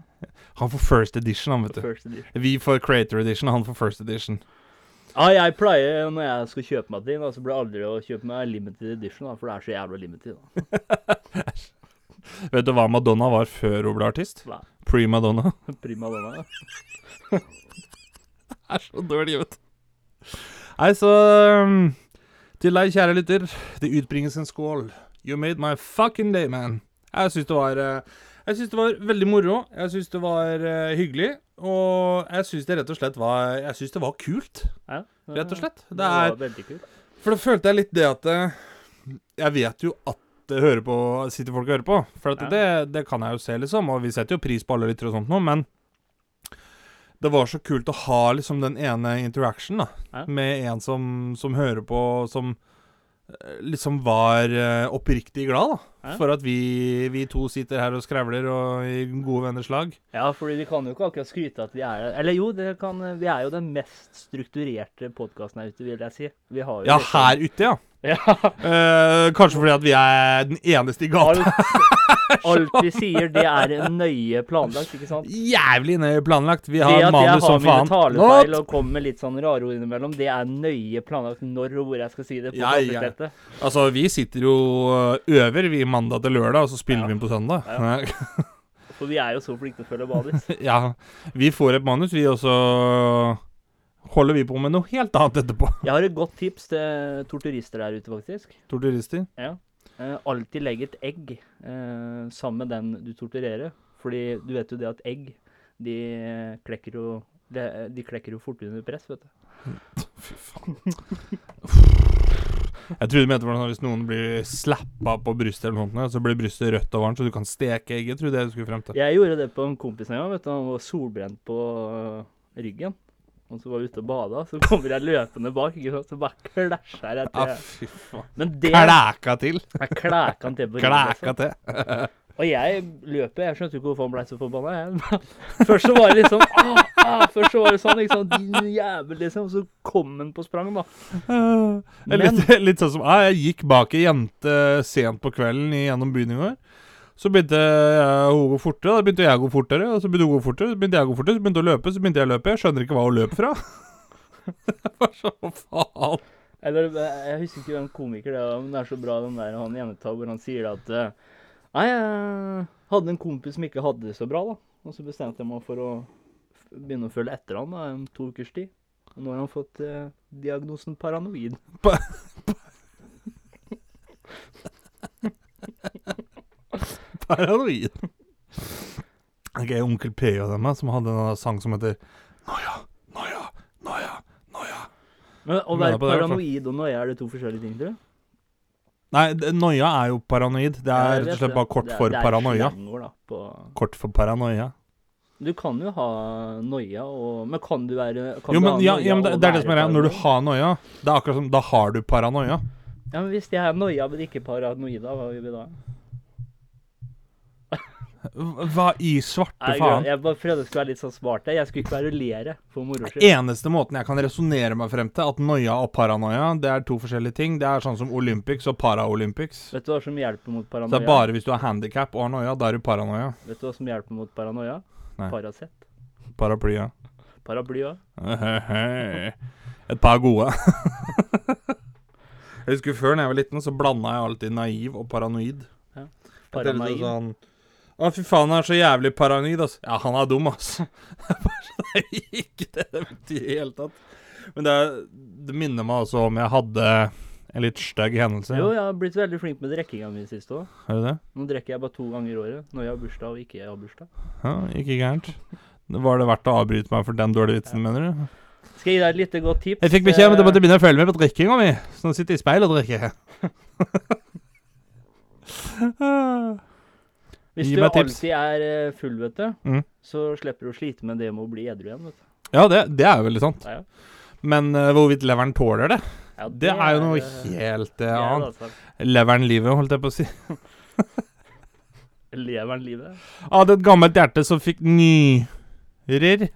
Han får first edition, han, vet du. Edition. Vi får creator edition, han får first edition. Ja, jeg pleier når jeg skal kjøpe meg ting, så blir det aldri å kjøpe meg limited edition, da, for det er så jævla limited. (laughs) Vet du hva Madonna var før hun ble artist? Hva? Pre-Madonna. (laughs) Prima donna. (laughs) Det er så dårlig, vet du. Nei, så um, Til deg, kjære lytter, det utbringes en skål. You made my fucking day, man. Jeg syns det var eh, Jeg synes det var veldig moro. Jeg syns det var uh, hyggelig. Og jeg syns det rett og slett var Jeg syns det var kult, Ja, rett og slett. Det Det er var veldig kult. For da følte jeg litt det at eh, Jeg vet jo at det hører på, sitter folk og hører på. For at Ja. det, det kan jeg jo se, liksom. Og vi setter jo pris på alle lyttere og sånt noe, men det var så kult å ha liksom den ene interactionen da Ja. med en som, som hører på, som liksom var eh, oppriktig glad, da. Ja. For at vi, vi to sitter her og skravler og i gode venners lag. Ja, fordi vi kan jo ikke akkurat skryte at vi er Eller jo, det kan, vi er jo den mest strukturerte podkasten her ute, vil jeg si. Vi har jo Ja, liksom- her ute, ja. (laughs) Ja. Eh, kanskje fordi at vi er den eneste i gata. (laughs) (laughs) Alt, vi sier, det er nøye planlagt, ikke sant? Jævlig nøye planlagt. Vi Det har at jeg manus har som mine faen. talefeil og kommer med litt sånn rare ord innimellom, det er nøye planlagt når og hvor jeg skal si det. på Ja, ja. Altså, vi sitter jo øh, øver vi mandag til lørdag, og så spiller Ja. vi inn på søndag. Ja. (laughs) For vi er jo så flinke til å følge badis. (laughs) Ja, vi får et manus, vi, også holder vi på med noe helt annet etterpå. Jeg har et godt tips til torturister der ute, faktisk. Torturister. Ja. Eh, alltid legg et egg eh, sammen med den du torturerer. Fordi du vet jo det at egg, de klekker jo de, de klekker jo fort under press, vet du. (laughs) Fy faen. Jeg trodde du mente sånn hvis noen blir slappa på brystet, eller noe så blir brystet rødt og varmt, så du kan steke egget. Trodde jeg du skulle frem til. Jeg gjorde det på en kompis en gang. vet du, Han var solbrent på øh, ryggen. Og så var vi ute og bada, så kommer jeg løpende bak, ikke sant? så bare klæsjer jeg til. Ah, fy faen. Men det Klæka til. Jeg klæka han til på ryggen. Klæka Altså. til. (laughs) Og jeg løper, jeg skjønte ikke hvorfor han ble så forbanna. (laughs) Først så var det sånn ah, ah, Først så var det sånn, sant, din jævel, liksom. Og så kom han på sprang, da. Er (laughs) litt, litt sånn som ah, Jeg gikk bak ei jente sent på kvelden gjennom byen i går. Så begynte jeg å gå fortere, da begynte jeg å gå fortere. Og så begynte hun å gå fortere, så begynte jeg å gå fortere, så begynte hun å løpe, så begynte jeg å løpe. Jeg skjønner ikke hva hun løp fra. (laughs) det var så faen. Eller jeg husker ikke hvem komiker det var, men det er så bra den der han gjentar hvor han sier at eh, Nei, jeg hadde en kompis som ikke hadde det så bra, da. Og så bestemte jeg meg for å begynne å følge etter han da, en to ukers tid. Og nå har han fått eh, diagnosen paranoid. (laughs) Paranoid. Ok, Onkel P og dem, som hadde en sang som heter Noia, noia, noia, noia. Men å det være er paranoid og noia, er det to forskjellige ting, tror du? Nei, noia er jo paranoid. Det er rett og slett bare kort er- for er paranoia. Kort for paranoia. Du kan jo ha noia og Men kan du være kan Jo, du men, ha ja, ja, men det, det er det som er greia. Når du har noia, det er akkurat som Da har du paranoia. Ja, men hvis jeg er noia, men ikke paranoida, hva gjør vi da? Hva i svarte Nei, faen? Jeg bare prøvde å skulle være litt sånn smart. jeg. Jeg skulle ikke kverulere for moro skyld. Eneste måten jeg kan resonnere meg frem til at noia og paranoia Det er to forskjellige ting. Det er sånn som Olympics og Paralympics. Vet du hva som hjelper mot paranoia? Så det er bare hvis du har handikap og har noia, da er du paranoia. Vet du hva som hjelper mot paranoia? Nei. Paracet. Paraplya. (laughs) Paraply òg. Et par gode. (laughs) jeg husker før da jeg var liten, så blanda jeg alltid naiv og paranoid. Ja. Paranoid. Sånn, Å, fy faen, han er så jævlig paranoid, ass. Ja, han er dum, (laughs) ass. det er ikke det det betyr i det hele tatt. Men det, det minner meg altså om jeg hadde en litt stygg hendelse. Jo, jeg har blitt veldig flink med drikkinga mi sist òg. Nå drikker jeg bare to ganger i året. Når jeg har bursdag og ikke jeg har bursdag. Ja, ikke gærent. Var det verdt å avbryte meg for den dårlige vitsen, mener du? Skal jeg gi deg et lite godt tips? Jeg fikk beskjed om at jeg Eh, måtte begynne å følge med på drikkinga mi, så nå sitter jeg i speilet og drikker. (laughs) (laughs) Hvis Gi du alltid er eh, full, vet du, Mm. så slipper du å slite med det med å bli edru igjen. vet du. Ja, det, det er jo veldig sant. Ja, ja. Men uh, hvorvidt leveren tåler det, Ja, det er jo noe eh, helt uh, annet. altså. Leveren livet, holdt jeg på å si. (laughs) leveren livet? Hadde et gammelt hjerte som fikk nyrer.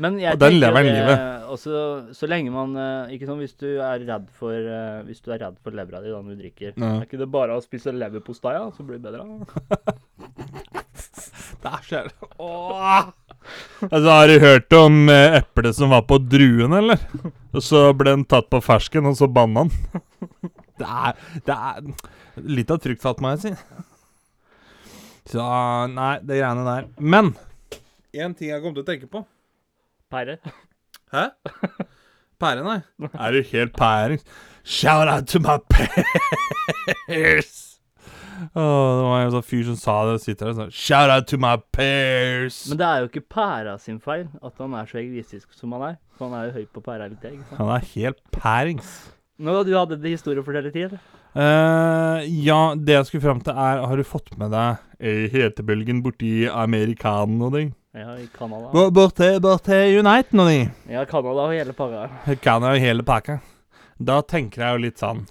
Men jeg Og den lever det, livet. Også, så lenge man Ikke sånn hvis du er redd for Hvis du er redd for levra di da når du drikker. Ja. Er ikke det bare å spise leverpostei, så blir det bedre? (laughs) da? Det er så jævlig Åh! Altså, har du hørt om eh, eplet som var på druen, eller? Og så ble den tatt på fersken, og så banna den. Det er, det er litt av trygt må jeg si. Så nei, det greiene der. Men én ting jeg kom til å tenke på. Pære. Hæ? Pære, nei. Er du helt pæring? Shout out to my pears! Åh, det var en sånn fyr som sa det, og sitter der og sånn Shout out to my pears! Men det er jo ikke pæra sin feil at han er så egoistisk som han er. For han er jo høy på pæra litt, ikke sant. Han er helt pærings. Nå, du hadde det historie å fortelle til. Eh, ja, det jeg skulle fram til, er Har du fått med deg eh, hetebølgen borti Amerikanen og ting? Ja, i Canada. Borti, bort til, bort til Uniten og de. Ja, Canada og hele pakka. Canada og hele pakka. Da tenker jeg jo litt sånn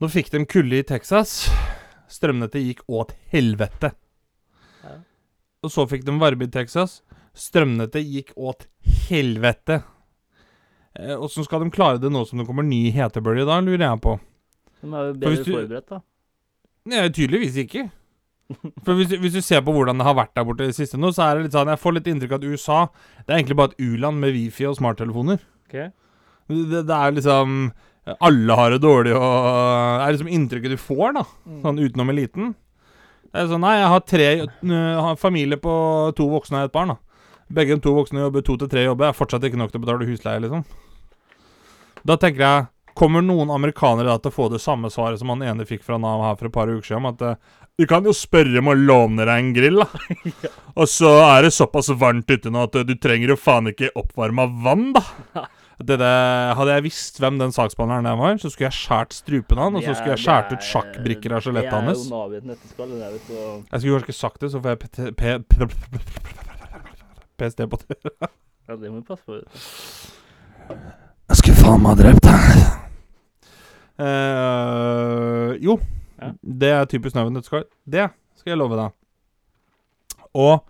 Nå fikk de kulde i Texas. Strømnettet gikk åt helvete. Ja. Og så fikk de varme i Texas. Strømnettet gikk åt helvete. Eh, Åssen skal de klare det nå som det kommer ny hetebølge, da, lurer jeg på. De er jo bedre du- forberedt, da. Nei, tydeligvis ikke. (laughs) For hvis, hvis du ser på hvordan det har vært der borte i det siste nå, så er det litt sånn Jeg får litt inntrykk av at USA Det er egentlig bare et u-land med wifi og smarttelefoner. Ok. Det, det er liksom Alle har det dårlig, og Det er liksom inntrykket du får, da. Mm. Sånn utenom eliten. Det er sånn Nei, jeg har tre har familie på to voksne og et barn, da. Begge de to voksne jobber to til tre jobber. Jeg Er fortsatt ikke nok til å betale husleie, liksom. Da tenker jeg Kommer noen amerikanere da til å få det samme svaret som han ene fikk fra Nav her for et par uker siden, om at eh, du kan jo spørre om å låne deg en grill, da. (laughs) Og så er det såpass varmt ute nå at eh, du trenger jo faen ikke oppvarma vann, da. Det der, hadde jeg visst hvem den saksbehandleren der var, så skulle jeg skjært strupen han, og så skulle jeg skjært ut sjakkbrikker av skjelettet hans. Er. Jeg skulle kanskje ikke sagt det, så får jeg PST på det. Ja, det må vi passe på. Jeg skulle faen meg ha drept deg. Eh, jo, det er typisk Nøven nøtteskall. Det skal jeg love deg. Og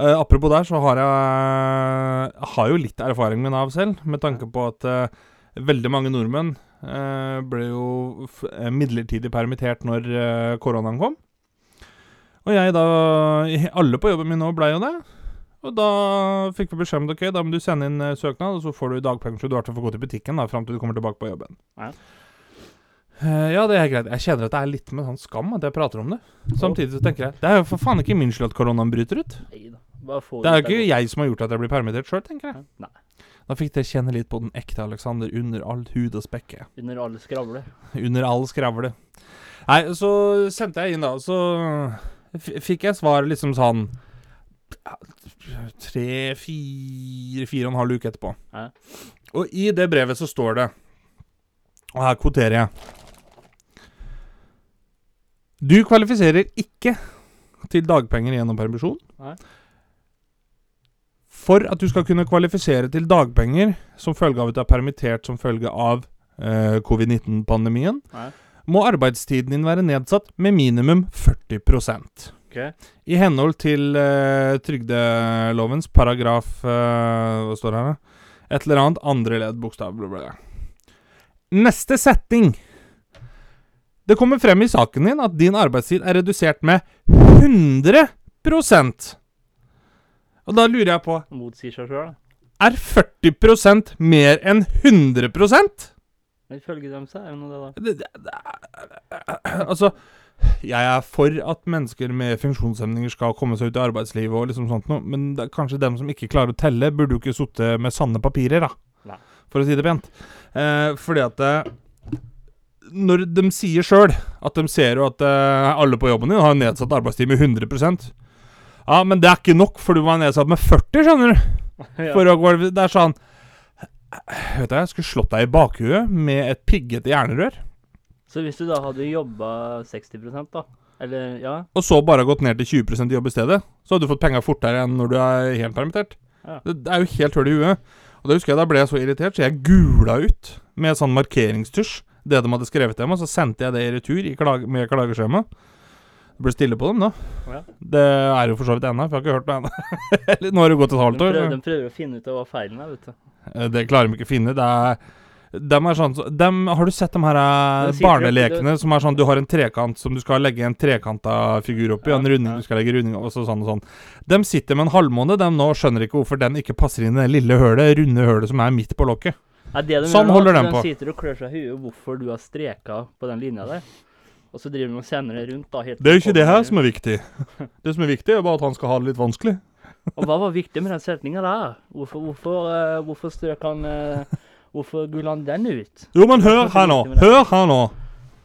eh, apropos der, så har jeg, har jo litt erfaring med Nav selv, med tanke på at uh, veldig mange nordmenn uh, ble jo midlertidig permittert når koronaen kom. Og jeg da Alle på jobben min nå ble jo det. Og da fikk vi beskjed om at ok, da må du sende inn søknad, og så får du dagpenger så du har til å få gå til butikken da, fram til du kommer tilbake på jobben. Ja. Uh, ja, det er greit. Jeg kjenner at det er litt med sånn skam at jeg prater om det. Samtidig så tenker jeg det er jo for faen ikke min skyld at koronaen bryter ut. Nei da. Bare få Det er jo ikke jeg som har gjort at jeg blir permittert sjøl, tenker jeg. Nei. Da fikk dere kjenne litt på den ekte Alexander under all hud og spekke. Under alle skravler. (laughs) Under all skravle. Nei, så sendte jeg inn, da. Så fikk jeg svar liksom sånn Tre, fire, fire og en halv uke etterpå. Ja. Og i det brevet så står det Og her kvoterer jeg. Du kvalifiserer ikke til dagpenger gjennom permisjon. Nei. For at du skal kunne kvalifisere til dagpenger som følge av at du er permittert som følge av eh, covid-19-pandemien, må arbeidstiden din være nedsatt med minimum 40 okay. I henhold til eh, trygdelovens paragraf eh, Hva står det her, da? Et eller annet andre ledd, bokstav, bla, bla, bla. Neste setting. Det kommer frem i saken din at din arbeidstid er redusert med 100 Og da lurer jeg på Motsier seg sjøl, da. Er 40% mer enn 100 Men ifølge dem så er det noe det, da. det, det, det, Altså Jeg er for at mennesker med funksjonshemninger skal komme seg ut i arbeidslivet og liksom sånt noe, men det er kanskje dem som ikke klarer å telle, burde jo ikke sittet med sanne papirer, da. Nei. For å si det pent. Eh, fordi at eh, Når de sier sjøl at de ser jo at eh, alle på jobben din har nedsatt arbeidstid med 100 Ja, men det er ikke nok, for du var nedsatt med 40, skjønner du. (laughs) For å gå, det er sånn Vet du, jeg skulle slått deg i bakhuet med et piggete jernrør. Så hvis du da hadde jobba 60% da, eller ja og så bare gått ned til 20 jobb i stedet, så hadde du fått penger fortere enn når du er helt permittert. Ja. Det, det er jo helt hull i huet. Og da husker jeg da ble jeg så irritert, så jeg gula ut med sånn markeringstusj det de hadde skrevet til meg, så sendte jeg det i retur i klage, med klageskjema. Det blir stille på dem, da. Ja. Det er jo for så vidt ennå, for jeg har ikke hørt noe ennå. (laughs) Eller Nå har det gått et halvt år. prøver, de prøver å finne ut av hva feilen er, vet du. Eh, Det klarer de ikke å finne. Det er dem er sånn, så- dem, Har du sett de her eh, barnelekene som er sånn Du har en trekant som du skal legge en trekanta figur oppi, og en runding ja. du skal legge runding og så sånn og sånn. Dem sitter med en halvmåne, dem nå skjønner ikke hvorfor den ikke passer inn i det lille hølet, runde hølet som er midt på lokket. Ja, det de Sånn gjør holder de på. De sitter og klør seg i huet hvorfor du har streka på den linja der. Og så driver sender det rundt. da helt Det er jo ikke det her som er viktig. (laughs) Det som er viktig, er bare at han skal ha det litt vanskelig. Og hva var viktig med den setninga der? Hvorfor, hvorfor, eh, hvorfor strøk han eh, Hvorfor gulla han den ut? Jo, men hør her nå. Hør her nå.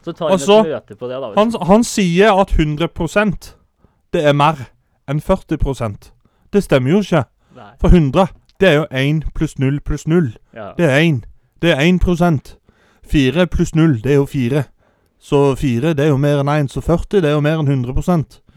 Så tar jeg han et på det, da. Han, han sier at 100% det er mer enn 40% Det stemmer jo ikke. Nei. For 100, det er jo 1 pluss 0 pluss 0. Ja. Det er 1. Det er 1% 4 pluss 0, det er jo 4. Så 4, det er jo mer enn 1. Så 40, det er jo mer enn 100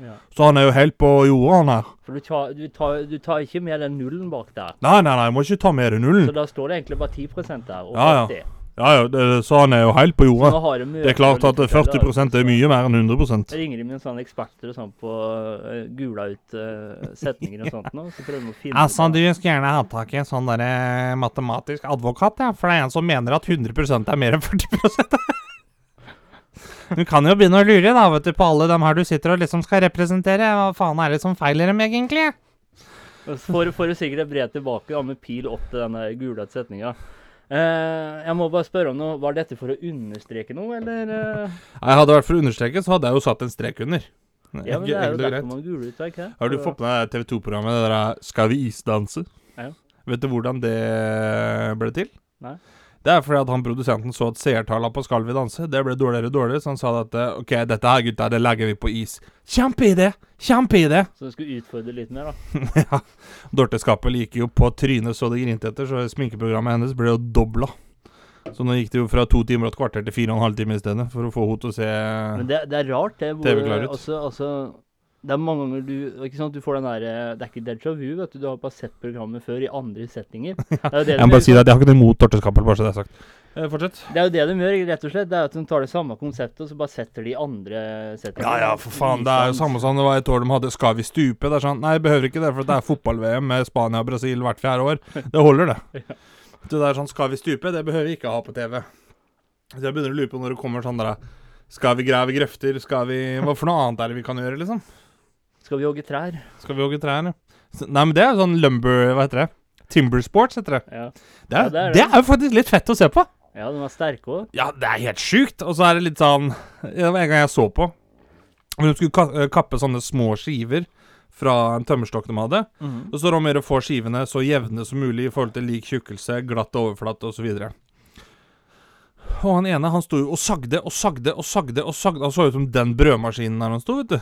ja. Så han er jo helt på jorda, han her. For du tar, du, tar, du tar ikke med den nullen bak der. Nei, nei, nei, jeg må ikke ta med den nullen. Så da står det egentlig bare 10 der. Og Mm. Ja, ja. 40. Ja, ja, det, så han er jo helt på jorda. nå de Det er klart at 40 forskjellig, er mye mer enn 100 Jeg ringer de med sånne sånn eksperter og sånn på uh, gula ut uh, setninger og sånt nå, så prøver de å finne Altså, du skulle gjerne hatt tak i en sånn derre matematisk advokat, ja. For det er en som mener at 100% er mer enn 40 (laughs) Du kan jo begynne å lure, da, vet du, på alle dem her du sitter og liksom skal representere. Hva faen er det som feiler dem, egentlig? For, for å får du sikkert et brev tilbake da, med pil opp til denne gule setninga. Eh, jeg må bare spørre om noe. Var dette for å understreke noe, eller? eh? Jeg hadde vært for å understreke, så hadde jeg jo satt en strek under. Ja, men det er jo derfor greit. man guler ut, ikke? Har du fått med deg TV 2-programmet det der 'Skal vi isdanse'? Ja. Vet du hvordan det ble til? Nei. Det er fordi at han produsenten så at seertallene på Skal vi danse Det ble dårligere og dårligere, så han sa at eh, OK, dette her, gutta, det legger vi på is. Kjempeidé! Kjempeidé! Så du skulle utfordre litt mer, da. (laughs) ja. Dorte Skappel gikk jo på trynet så det grinte etter, så sminkeprogrammet hennes ble jo dobla. Så nå gikk det jo fra to timer og et kvarter til fire og en halv time i stedet, for å få henne til å se TV-klar ut. Men det, det er rart, det. hvor- TV-klar. Altså, altså, det er mange ganger du Ikke sant, du får den der, Det er ikke déjà vu, vet du. Du har bare sett programmet før i andre settinger. (laughs) Det er det Jeg må de bare si det jeg har ikke noe imot Dorte Skappel, bare så det er sagt. Eh, fortsett. Det er jo det de gjør, rett og slett. Det er at de tar det samme konseptet, og så bare setter de i andre settinger. Ja ja, for faen. Det er jo samme som det var et år de hadde 'Skal vi stupe?' Det er sånn Nei, jeg behøver ikke det, for det er fotball-VM med Spania og Brasil hvert fjerde år. Det holder, det. (laughs) Det der sånn 'Skal vi stupe?' Det behøver vi ikke ha på TV. Så jeg begynner å lure på når det kommer sånn der Skal vi grave grøfter? Skal vi Hva for noe annet er det vi kan gjøre, liksom? Skal vi hogge trær? Skal vi hogge trær, ja? Nei, men det er jo sånn lumber Hva heter det? Timber sports, heter det. Ja. Det er, Ja, det er det det. er jo faktisk litt fett å se på. ja, de er sterke òg. Ja, det er helt sjukt. Og så er det litt sånn Det var en gang jeg så på hvor de skulle eh, kappe sånne små skiver fra en tømmerstokk de hadde. Mhm. Og så om å gjøre å få skivene så jevne som mulig i forhold til lik tjukkelse, glatt overflate osv. Og han ene han sto jo og sagde og sagde og sagde og sagde. Han så ut som den brødmaskinen der han sto, vet du.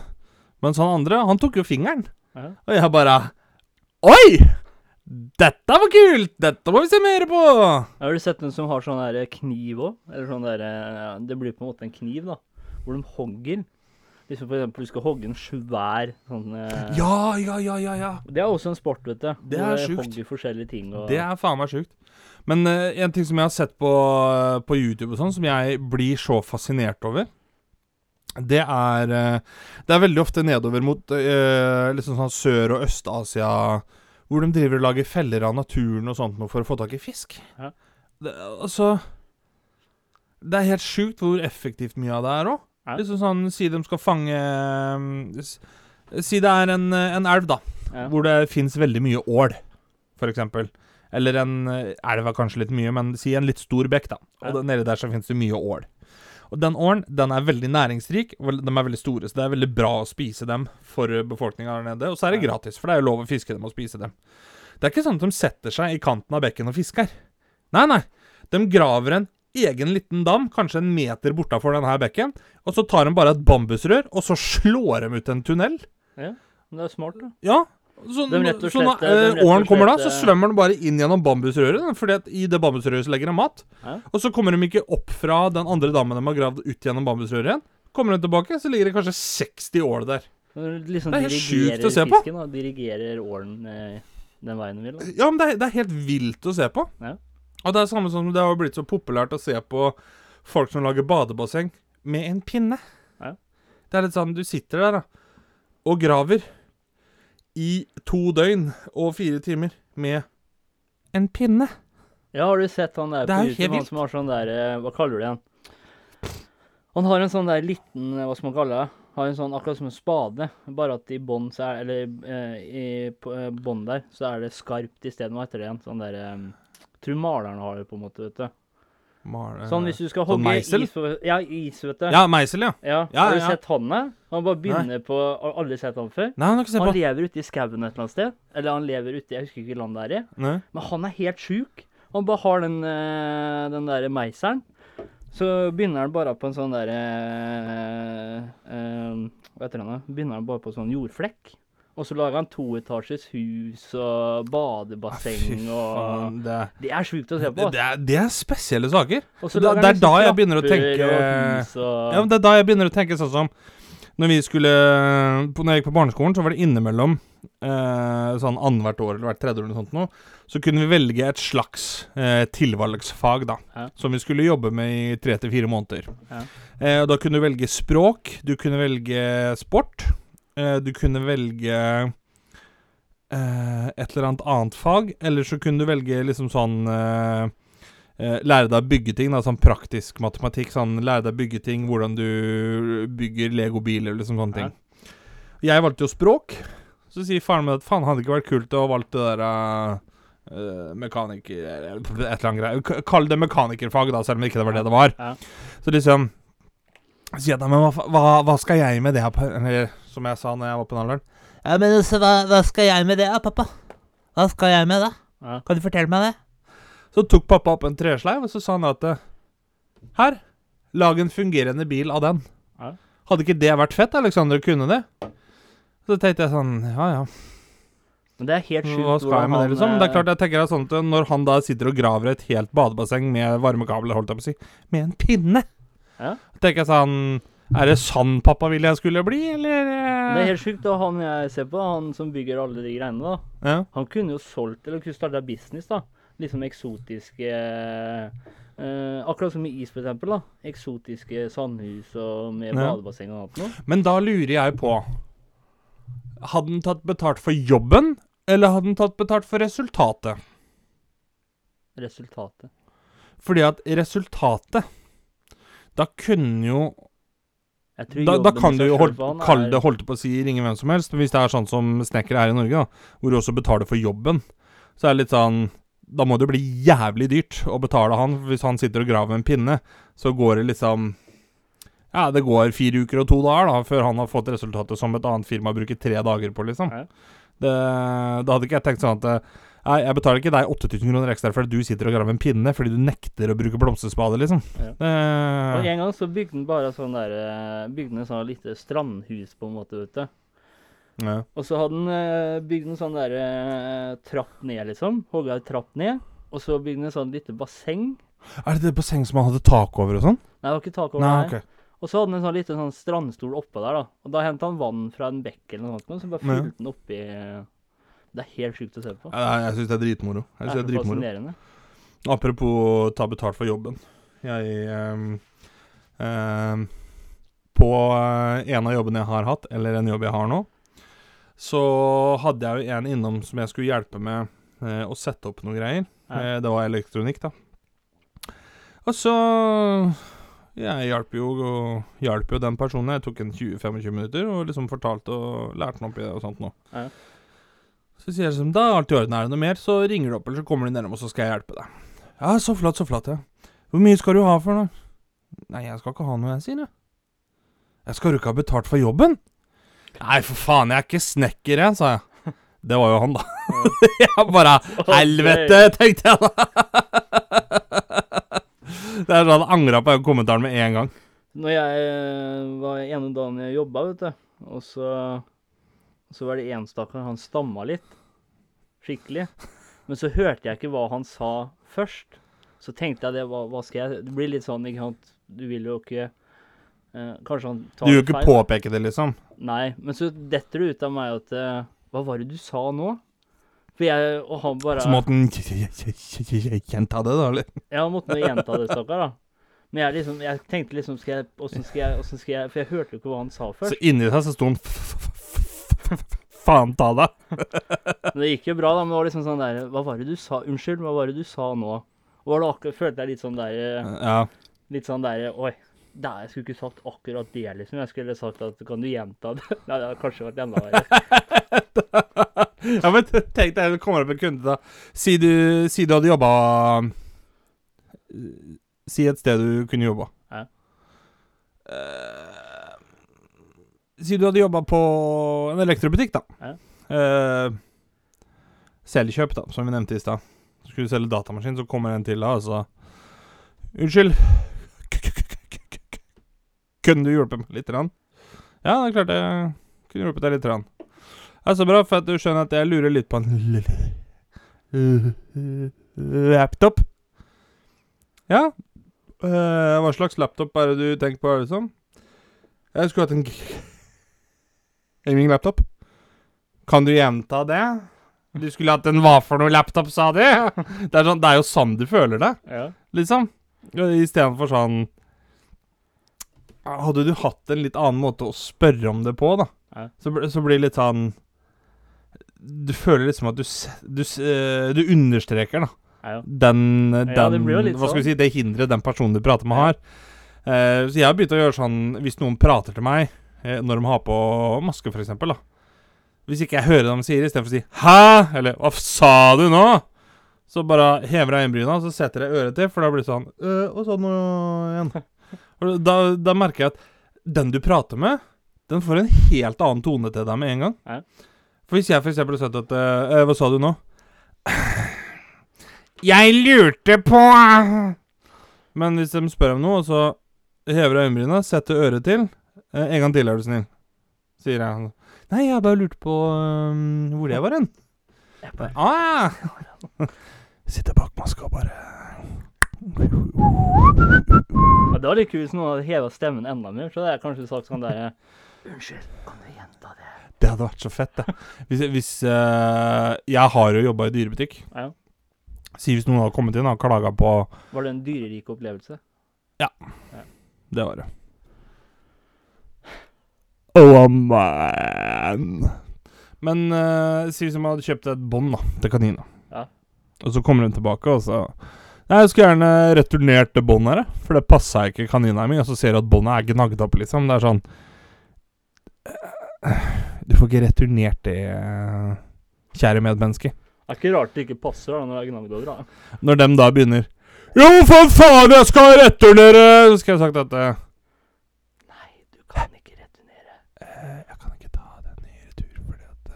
Mens han andre, han tok jo fingeren. Ja. Og jeg bare Oi! Dette var kult! Dette må vi se mer på! Har du sett den som har sånn der kniv òg? Eller sånn der ja, Det blir på en måte en kniv, da. Hvor de hogger. Hvis for eksempel du skal hogge en svær sånn eh, Ja, ja, ja, ja, ja. Det er også en sport, vet du. Det er sjukt. Hogger forskjellige ting og Det er faen meg sjukt. Men eh, en ting som jeg har sett på, på YouTube og sånn, som jeg blir så fascinert over, det er eh, Det er veldig ofte nedover mot eh, liksom sånn Sør- og Øst-Asia, hvor de driver og lager feller av naturen og sånt noe for å få tak i fisk. Ja. Det, altså Det er helt sjukt hvor effektivt mye av det er òg. Ja. Liksom sånn, Si de skal fange eh, Si det er en, eh, en elv, da Ja. hvor det fins veldig mye ål, eksempel. Eller en elv er kanskje litt mye, men si en litt stor bekk, da. Og nedi der så fins det mye ål. Og den åren den er veldig næringsrik, de er veldig store, så det er veldig bra å spise dem for befolkninga der nede. Og så er det gratis, for det er jo lov å fiske dem og spise dem. Det er ikke sånn at de setter seg i kanten av bekken og fisker. Nei, nei. De graver en egen liten dam, kanskje en meter bortafor denne bekken, og så tar de bare et bambusrør, og så slår de ut en tunnel. Ja, men det er smart, da. Ja. Så, De og så når slett- de og åren kommer da, så svømmer den bare inn gjennom bambusrøret. Fordi at i det bambusrøret så legger de mat. Hæ? Og så kommer de ikke opp fra den andre dammen de har gravd ut gjennom bambusrøret igjen. Kommer de tilbake, så ligger det kanskje 60 ål der. Liksom Det er helt sjukt å se på. Fisken, og Dirigerer ålen eh, den veien den vil. Da. Ja, men det er, det er helt vilt å se på. Ja. Og det er samme som det har blitt så populært å se på folk som lager badebasseng med en pinne. Ja. Det er litt sånn, du sitter der da, og graver i to døgn og fire timer med en pinne. Ja, har du sett han der på er YouTube, han som har sånn der eh, Hva kaller du det igjen? Han har en sånn der liten eh, Hva skal man kalle det? Har en sånn akkurat som en spade, bare at i bånn så er Eller eh, i eh, bånn der, så er det skarpt isteden. Hva heter det igjen? Sånn der eh, Tror maleren har det, på en måte, vet du. Mal- Sånn hvis du skal sånn hogge meisel? is Ja, is, vet du. Ja, meisel, ja. Ja, Ja, Har du ja. sett han der? Han bare begynner på Har aldri sett han før? Nei, han har ikke sett Han på. lever ute i skauen et eller annet sted. Eller han lever ute Jeg husker ikke hvilket land det er i. Nei. Men han er helt sjuk. Han bare har den, eh, den der meiseren. Så begynner han bare på en sånn derre Hva heter det? Begynner han bare på sånn jordflekk. Og så lager han toetasjes hus og badebasseng Fy og faen, det, Det er sjukt å se på. det, er, det er spesielle saker. Da- det er da jeg begynner å tenke- og og Ja, men Det er da jeg begynner å tenke sånn som Når vi skulle på, Når jeg gikk på barneskolen, så var det innimellom eh, sånn annethvert år eller hvert tredje år eller sånt noe, så kunne vi velge et slags eh, tilvalgsfag, da. Ja. Som vi skulle jobbe med i tre til fire måneder. Ja. Eh, og da kunne du velge språk, du kunne velge sport, du kunne velge eh, et eller annet annet fag, eller så kunne du velge liksom sånn eh, eh, Lære deg å bygge ting, da, sånn praktisk matematikk. Sånn lære deg å bygge ting, hvordan du bygger legobiler, liksom sånne ting. Jeg valgte jo språk. Så sier faren min at faen, hadde det ikke vært kult å ha valgt det der uh, mekaniker eller Et eller annet greier. Kall det mekanikerfag, da, selv om ikke det var det det var. Ja. Så liksom sier jeg da, men hva, hva, hva skal jeg med det, her eller, som jeg sa når jeg var på den? Ja, men så, hva, hva skal jeg med det, da, pappa? Hva skal jeg med det? Ja. Kan du fortelle meg det? Så tok pappa opp en tresleiv, og så sa han at Her, lag en fungerende bil av den. Ja. Hadde ikke det vært fett, Alexander, kunne det? Så tenkte jeg sånn Ja, ja. Men det er helt sjukt Hva skal jeg med det, liksom? Det er eh, klart, jeg tenker at sånn at Når han da sitter og graver et helt badebasseng med varmekabler, holdt jeg på å si, med en pinne Ja. tenker jeg sånn Er det sann pappa jeg skulle bli, eller eh? Det er helt sjukt. Og han jeg ser på, han som bygger alle de greiene, da. ja. Han kunne jo solgt, eller kunne starta business, da. Liksom eksotiske eh, Akkurat som i is, for eksempel. da. Eksotiske sandhus og med Ja. badebasseng og alt noe. Men da lurer jeg på Hadde han tatt betalt for jobben, eller hadde han tatt betalt for resultatet? Resultatet. Fordi at resultatet Da kunne jo Da, da kan du jo selv hold, for han kalle det holdt på å si ringe hvem som helst. Hvis det er sånn som snekkere er i Norge, da, hvor du også betaler for jobben, så er det litt sånn Da må det bli jævlig dyrt å betale han. Hvis han sitter og graver en pinne, så går det liksom Ja, det går fire uker og to dager da før han har fått resultatet som et annet firma bruker tre dager på, liksom. Det, da hadde ikke jeg tenkt sånn at Nei, jeg betaler ikke deg 8000 kroner ekstra fordi du sitter og graver en pinne fordi du nekter å bruke blomsterspade, liksom. Ja. Eh. Og En gang så bygde han bare sånn der eh, Bygde han en sånn lite strandhus, på en måte, vet du. ja. Og så hadde han eh, bygd en sånn der eh, trapp ned, liksom. Hogga en trapp ned. Og så bygde han en sånn lite basseng. Er det det bassenget som han hadde tak over og sånn? Nei, det var ikke tak over Nei, der. ok. Og så hadde han en sånn liten sånn strandstol oppå der, da. Og da henta han vann fra en bekk eller noe sånt, og så bare fulgte fylte han oppi Det er helt sjukt å se på. Jeg, jeg syns det er dritmoro. Jeg synes det er så dritmoro. fascinerende. Apropos ta betalt for jobben. Jeg um, um, På eh, en av jobbene jeg har hatt, eller en jobb jeg har nå, så hadde jeg jo en innom som jeg skulle hjelpe med uh, å sette opp noen greier. Eh, det var elektronikk, da. Og så Jeg hjalp jo, jo den personen. Jeg tok en 20-25 minutter og liksom fortalte og lærte den opp i det og sånt nå. Ja. Så sier jeg liksom Da er alt i orden. Er det noe mer, så ringer du opp, eller så kommer du nedom, og så skal jeg hjelpe deg. Ja, så flott, så flott, ja. Hvor mye skal du ha for noe? Nei, jeg skal ikke ha noe, jeg, sier jeg. Jeg skal du ikke ha betalt for jobben? Nei, for faen, jeg er ikke snekker, jeg, sa jeg. Det var jo han, da. (laughs) jeg bare Helvete, tenkte jeg da. det er sånn han angra på den kommentaren med en gang. Når jeg eh, var ene dagen jeg jobba, vet du, og så, så var det en stakkar, han stamma litt. Skikkelig. Men så hørte jeg ikke hva han sa først. Så tenkte jeg det, hva, hva skal jeg Det blir litt sånn, ikke sant Du vil jo ikke eh, Kanskje han tar Du vil jo ikke feil. påpeke det, liksom. Nei, men så detter det ut av meg at eh, Hva var det du sa nå? For jeg og han bare Så måtte han gjenta det, da, eller? Ja, han måtte gjenta det, stakkar, da. Men jeg liksom Jeg tenkte liksom skal jeg, Åssen skal jeg Åssen skal jeg For jeg hørte jo ikke hva han sa først. Så inni seg så sto han Faen ta deg. (laughs) Men det gikk jo bra, da. Men det var liksom sånn der Hva var det du sa? Unnskyld, hva var det du sa nå? Og var det akkurat Følte jeg litt sånn der eh, Ja. Litt sånn der Oi. Der, jeg skulle ikke sagt akkurat det, liksom. Jeg skulle sagt at Kan du gjenta det? (laughs) Nei, det hadde kanskje vært enda verre. (laughs) ja, men tenk deg, du kommer opp en kunde, da. Si du, si du hadde jobba Si et sted du kunne jobba. Ja. Eh, si du hadde jobba på en elektrobutikk, da. Ja. Eh, Selvkjøp, da, som vi nevnte i stad. Skulle du selge datamaskin, så kommer en til da, og så Unnskyld. Kunne du hjulpet meg litt? Grann? Ja, det er klart jeg kunne hjulpet deg litt. Grann. Det er så bra, for at du skjønner at jeg lurer litt på en laptop. Ja. Eh, hva slags laptop er det du tenker på, liksom? Jeg skulle hatt en gaming laptop. Kan du gjenta det? Du skulle hatt en hva for noe laptop, sa de? (laughs) Det er, sånn, det er jo sånn du føler det, Ja. liksom. Istedenfor sånn Hadde du hatt en litt annen måte å spørre om det på, da, Ja. så, så blir det litt sånn Du føler liksom at du Du, eh, du understreker, da. Ja. Den, den Hva skal vi sånn. si Det hinderet den personen du prater med, har. Eh, så jeg har begynt å gjøre sånn Hvis noen prater til meg når de har på maske, da. Hvis ikke jeg hører det de sier, istedenfor å si 'hæ?' eller 'hva sa du nå?' Så bare hever jeg øyenbryna, og så setter jeg øret til, for da blir det sånn «Øh, du nå igjen?' (laughs) Og da, da merker jeg at den du prater med, den får en helt annen tone til deg med en gang. Ja. For hvis jeg eksempel har sagt at «Øh, 'Hva sa du nå?' (sighs) Jeg lurte på Men hvis de spør om noe, og så hever jeg øyenbryna, setter øret til eh, En gang til, er du snill. Sier jeg. Nei, jeg bare lurte på um, hvor jeg var hen. Bare, Ah, ja. (laughs) Sitter bak maska og bare ja, det var litt kult hvis noen hadde heva stemmen enda mer. Så det er kanskje sagt sånn derre Unnskyld, kan du gjenta det? Det hadde vært så fett, det. Hvis, hvis uh, Jeg har jo jobba i dyrebutikk. Ja. Si hvis noen hadde kommet inn og klaga på Var det en dyrerik opplevelse? Ja Det var det. Oh man. Men uh, si som jeg hadde kjøpt et bånd da, til kanina. Ja. Og så kommer hun tilbake, og så Nei, jeg skulle gjerne returnert det båndet her, for det passa ikke kanina mi. Og så ser du at båndet er gnagd opp, liksom. Det er sånn eh, Du får ikke returnert det, eh, kjære medmenneske. Det er ikke rart det ikke passer da når det er gnagd over. da. Når dem da begynner Jo, for faen, jeg skal returnere! Så skal jeg sagt at eh, Nei, du kan ikke returnere. Eh, jeg kan ikke ta den i retur fordi at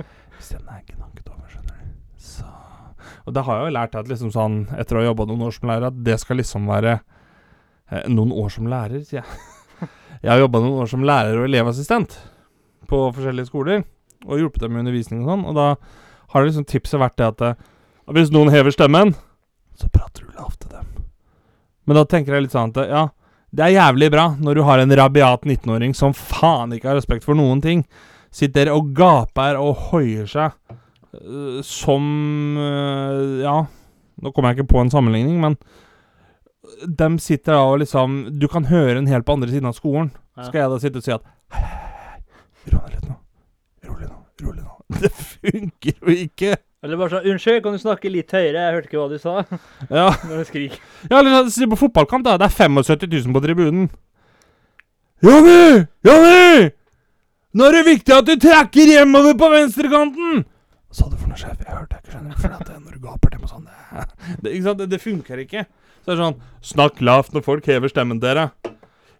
eh, Hvis den er gnagd over, skjønner du. Så Og det har jeg jo lært at liksom sånn, etter å ha jobba noen år som lærer, at det skal liksom være eh, Noen år som lærer, sier jeg. (laughs) Jeg har jobba noen år som lærer og elevassistent på forskjellige skoler. Og hjulpet dem med undervisning og sånn. Og da har liksom tipset vært det at eh, hvis noen hever stemmen, så prater du lavt til dem. Men da tenker jeg litt sånn at ja, det er jævlig bra når du har en rabiat 19-åring som faen ikke har respekt for noen ting. Sitter og gaper og hoier seg som øh, Ja, nå kommer jeg ikke på en sammenligning, men dem sitter da og liksom Du kan høre en helt på andre siden av skolen. Ja. Skal jeg da sitte og si at Hei, hei, hei, ro ned litt nå. Rolig nå. Rolig nå. (laughs) Det funker jo ikke. Eller bare sånn Unnskyld, kan du snakke litt høyere? Jeg hørte ikke hva du sa. (laughs) Ja, (laughs) Når du skriker. ja eller sånn, si på fotballkamp, da. Det er 75 000 på tribunen. Jonny! Jonny! Nå er det viktig at du trekker hjemover på venstrekanten! Hva sa du for noe, sjef? Jeg hørte ikke, skjønner du. For at det, når du gaper til meg sånn det, (laughs) det, ikke sant? Det, det funker ikke. Så det er sånn Snakk lavt når folk hever stemmen til dere.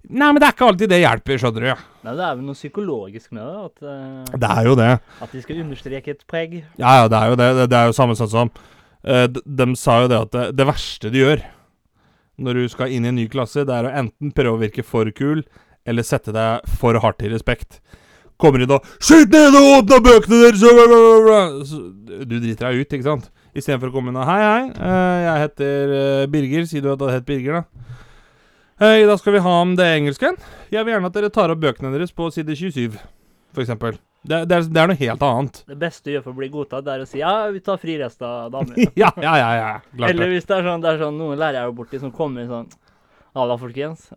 Nei, men det er ikke alltid det hjelper, skjønner du. Nei, det er vel noe psykologisk med det. At, uh, Det er jo det. at de skal understreke et preg. Ja, ja, det er jo det. Det, det er jo samme sånn som uh, de, de sa jo det at det, det verste de gjør når du skal inn i en ny klasse, det er å enten prøve å virke for kul, eller sette deg for hardt i respekt. Kommer inn og 'Skyt ned og åpne bøkene deres!' Så, du driter deg ut, ikke sant? Istedenfor å komme inn og 'Hei, hei, eh, jeg heter eh, Birger.' Si du at du heter Birger, da. Hei, da skal vi ha om det engelsken. Jeg vil gjerne at dere tar opp bøkene deres på side 27, for eksempel. Det, det, er, det er noe helt annet. Det beste du gjør for å bli godtatt, er å si ja, vi tar frirest av damer. (laughs) ja, ja, ja. ja. Klart Eller hvis det er sånn, det er sånn noen lærere borti som kommer sånn Halla, folkens.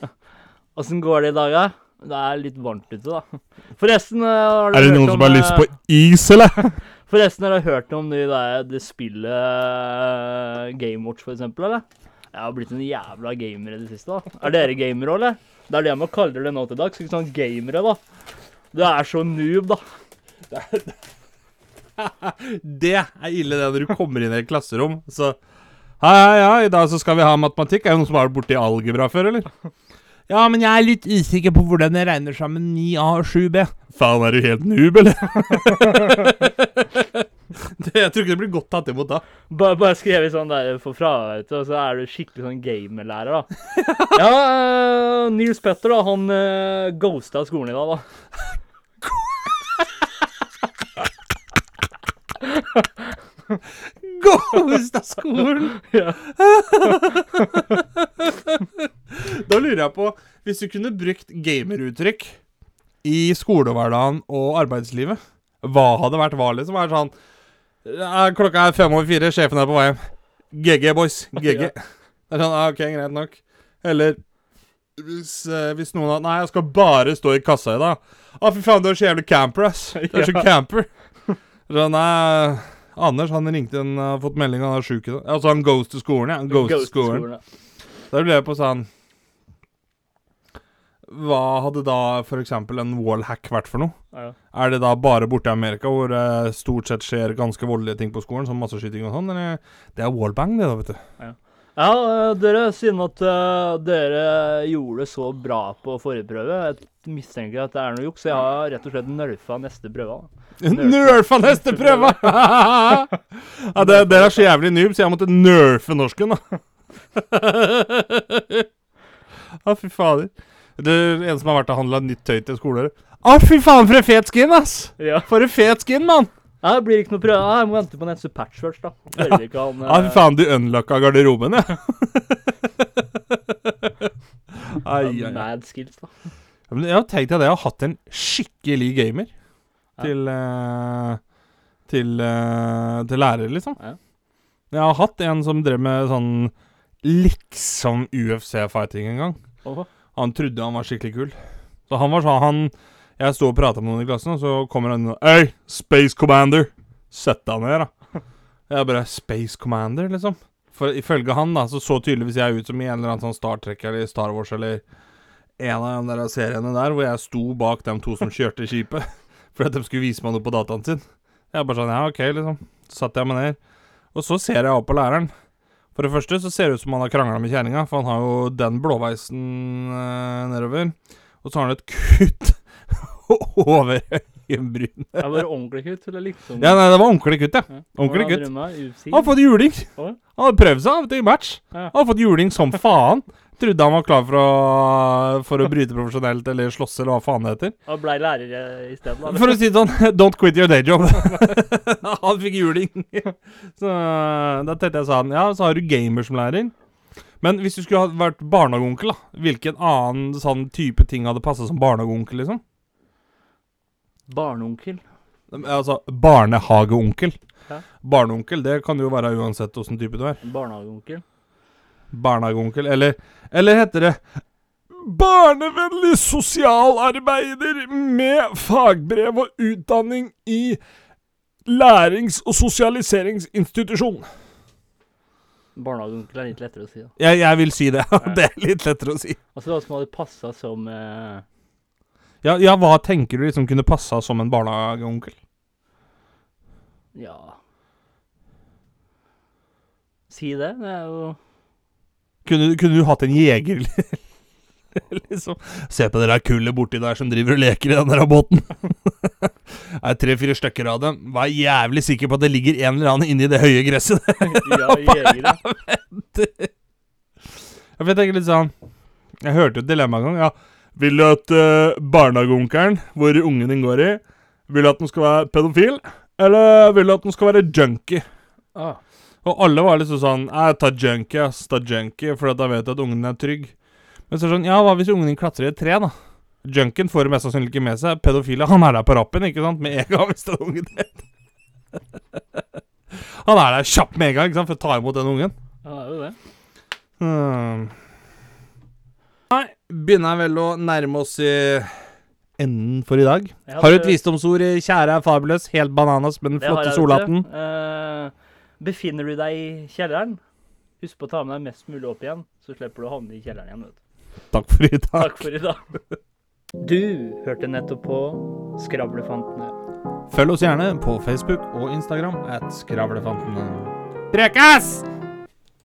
(laughs) Åssen går det i dag, da? Det er litt varmt ute, da. Forresten har du Er det hørt noen om, som har lyst eh, på is, eller? (laughs) Forresten, har du hørt om det, der, det spillet uh, Gamewatch, for eksempel, eller? Jeg har blitt en jævla gamer i det siste, da. Er dere gamere òg, eller? Det er det man kaller det nå til dags. Ikke sånn gamere, da. Du er så noob, da. (laughs) Det er ille, det, når du kommer inn i et klasserom, så Hei, hei, hei, i dag så skal vi ha matematikk. Er det noen som har vært borti algebra før, eller? Ja, men jeg er litt usikker på hvordan jeg regner sammen 9A og 7B. Faen, er du helt noob, eller? det, (laughs) jeg tror ikke det blir godt tatt imot da. Bare, bare skrevet sånn der for fravær, vet du, og så er du skikkelig sånn gamerlærer, da. (laughs) Ja, uh, Nils Petter, da, han uh, ghosta skolen i dag, da. (laughs) Ghosta skolen! Ja. (laughs) Da lurer jeg på, hvis du kunne brukt gameruttrykk i skolehverdagen og arbeidslivet, hva hadde vært hva, liksom? Er sånn Klokka er fem over fire, sjefen er på vei hjem. GG, boys. GG. (laughs) Det er sånn, ah, ok, greit nok. Eller hvis, eh, hvis noen har Nei, jeg skal bare stå i kassa i dag. Å, fy faen, du er så jævlig camper, ass. Du er så Ja. (laughs) camper. Så, nei, Anders han ringte en, har fått melding, han er sjuk i dag. Altså, han goes to skolen, ja. Han goes, to skolen. ja. Da ble jeg på sånn Hva hadde da f.eks. en wallhack vært for noe? Ja. Er det da bare borte i Amerika hvor det stort sett skjer ganske voldelige ting på skolen, som masseskyting og sånn? Eller det er wallbang, det da, vet du. Ja, ja dere, siden at eh, dere gjorde det så bra på forrige prøve, jeg mistenker at det er noe juks, så jeg har rett og slett nerfa neste prøve. (laughs) Nerfa neste prøve! (laughs) ja, det, dere er så jævlig noob, så jeg måtte nerfe norsken, da. (laughs) Ja, fy fader. Det er en som har vært og handla nytt tøy til skoler. Å, fy faen, for en fet skin, ass! Ja. For en fet skin, mann! Ja, det blir ikke noe prøve. Ja, Jeg må vente på neste patch først, da. Før vi kan, Ja, fy eh, faen, du unlocka garderoben, ja. (laughs) Ai, ai. Mad skills, da. Ja, Men jeg har tenkt at jeg har hatt en skikkelig gamer Ja. til uh, til, uh, til lærer, liksom. Ja. Jeg har hatt en som drev med sånn liksom UFC-fighting en gang. Åh. Han trodde han var skikkelig kul. Så han var sånn han Jeg sto og prata med noen i klassen, og så kommer han inn og Hei, Space Commander! Sett deg ned, da. Jeg bare Space Commander, liksom. For ifølge han, da, så så tydeligvis jeg ut som i en eller annen sånn Star Trek eller Star Wars eller en av de der seriene der, hvor jeg sto bak de to som kjørte skipet. (laughs) For at de skulle vise meg noe på dataen sin. Jeg bare sånn Ja, OK, liksom. Så satte jeg meg ned. Og så ser jeg opp på læreren. For det første så ser det ut som han har krangla med kjerringa, for han har jo den blåveisen eh, nedover. Og så har han et kutt (laughs) over øyenbrynet. Det var ordentlig kutt, eller liksom Ja, nei, det var ordentlig kutt, ja. Ja. Ordentlig kutt. Han har fått juling. Han har prøvd seg vet du, i match. Ja. Han har fått juling som faen. Trodde han var klar for å, for å bryte profesjonelt eller slåss eller hva faen det heter. Og blei lærer isteden? i stedet. For å si det sånn, (laughs) don't quit your day job. (laughs) han fikk juling. Så da tenkte jeg sånn, ja, så har du gamer som lærer. Men hvis du skulle ha vært barnehageonkel, da, hvilken annen sånn type ting hadde passa som barnehageonkel, liksom? Barneonkel. Altså barnehageonkel. Ja. Barneonkel, det kan jo være uansett åssen type du er. Barnehageonkel. Barnehageonkel, eller Eller heter det Barnevennlig sosialarbeider med fagbrev og utdanning i lærings- og sosialiseringsinstitusjon. Barnehageonkel er litt lettere å si, da. Jeg, jeg vil si det. (laughs) det er litt lettere å si. Altså hva som hadde passa som eh, Ja, ja, hva tenker du liksom kunne passa som en barnehageonkel? Ja Si det. Det er jo Kunne, du- kunne du hatt en jeger, (laughs) liksom? Se på det der kullet borti der som driver og leker i den der båten. (laughs) Det er tre-fire stykker av dem. Vær jævlig sikker på at det ligger en eller annen inni det høye gresset. (laughs) Ja, jegere. Ja, jeg tenker litt sånn Jeg hørte et dilemma en gang. Ja. Vil du at uh, barnehageonkelen, hvor ungen din går i, vil du at den skal være pedofil? Eller vil du at den skal være junkie? Ah. Og alle var liksom sånn Jeg tar junkie, ass. Ta junkie, for da vet du at ungen er trygg. Men så er det sånn Ja, hva hvis ungen din klatrer i et tre, da? Junkien får det mest sannsynlig ikke med seg. Pedofile, han er der på rappen, ikke sant? Med en gang hvis den ungen din. (laughs) Han er der kjapt med en gang ikke sant? for å ta imot den ungen. Ja, det er jo det. Hmm. Nei, begynner vel å nærme oss i enden for i dag. Jeg Har du et visdomsord, kjære er fabulous, helt bananas med den Det flotte jeg, solhatten? du. Eh, befinner du deg i kjelleren, husk på å ta med deg mest mulig opp igjen, så slipper du å havne i kjelleren igjen. vet du. Takk for i dag. Takk for i dag. Du hørte nettopp på Skravlefantene. Følg oss gjerne på Facebook og Instagram at Skravlefantene. Prekas!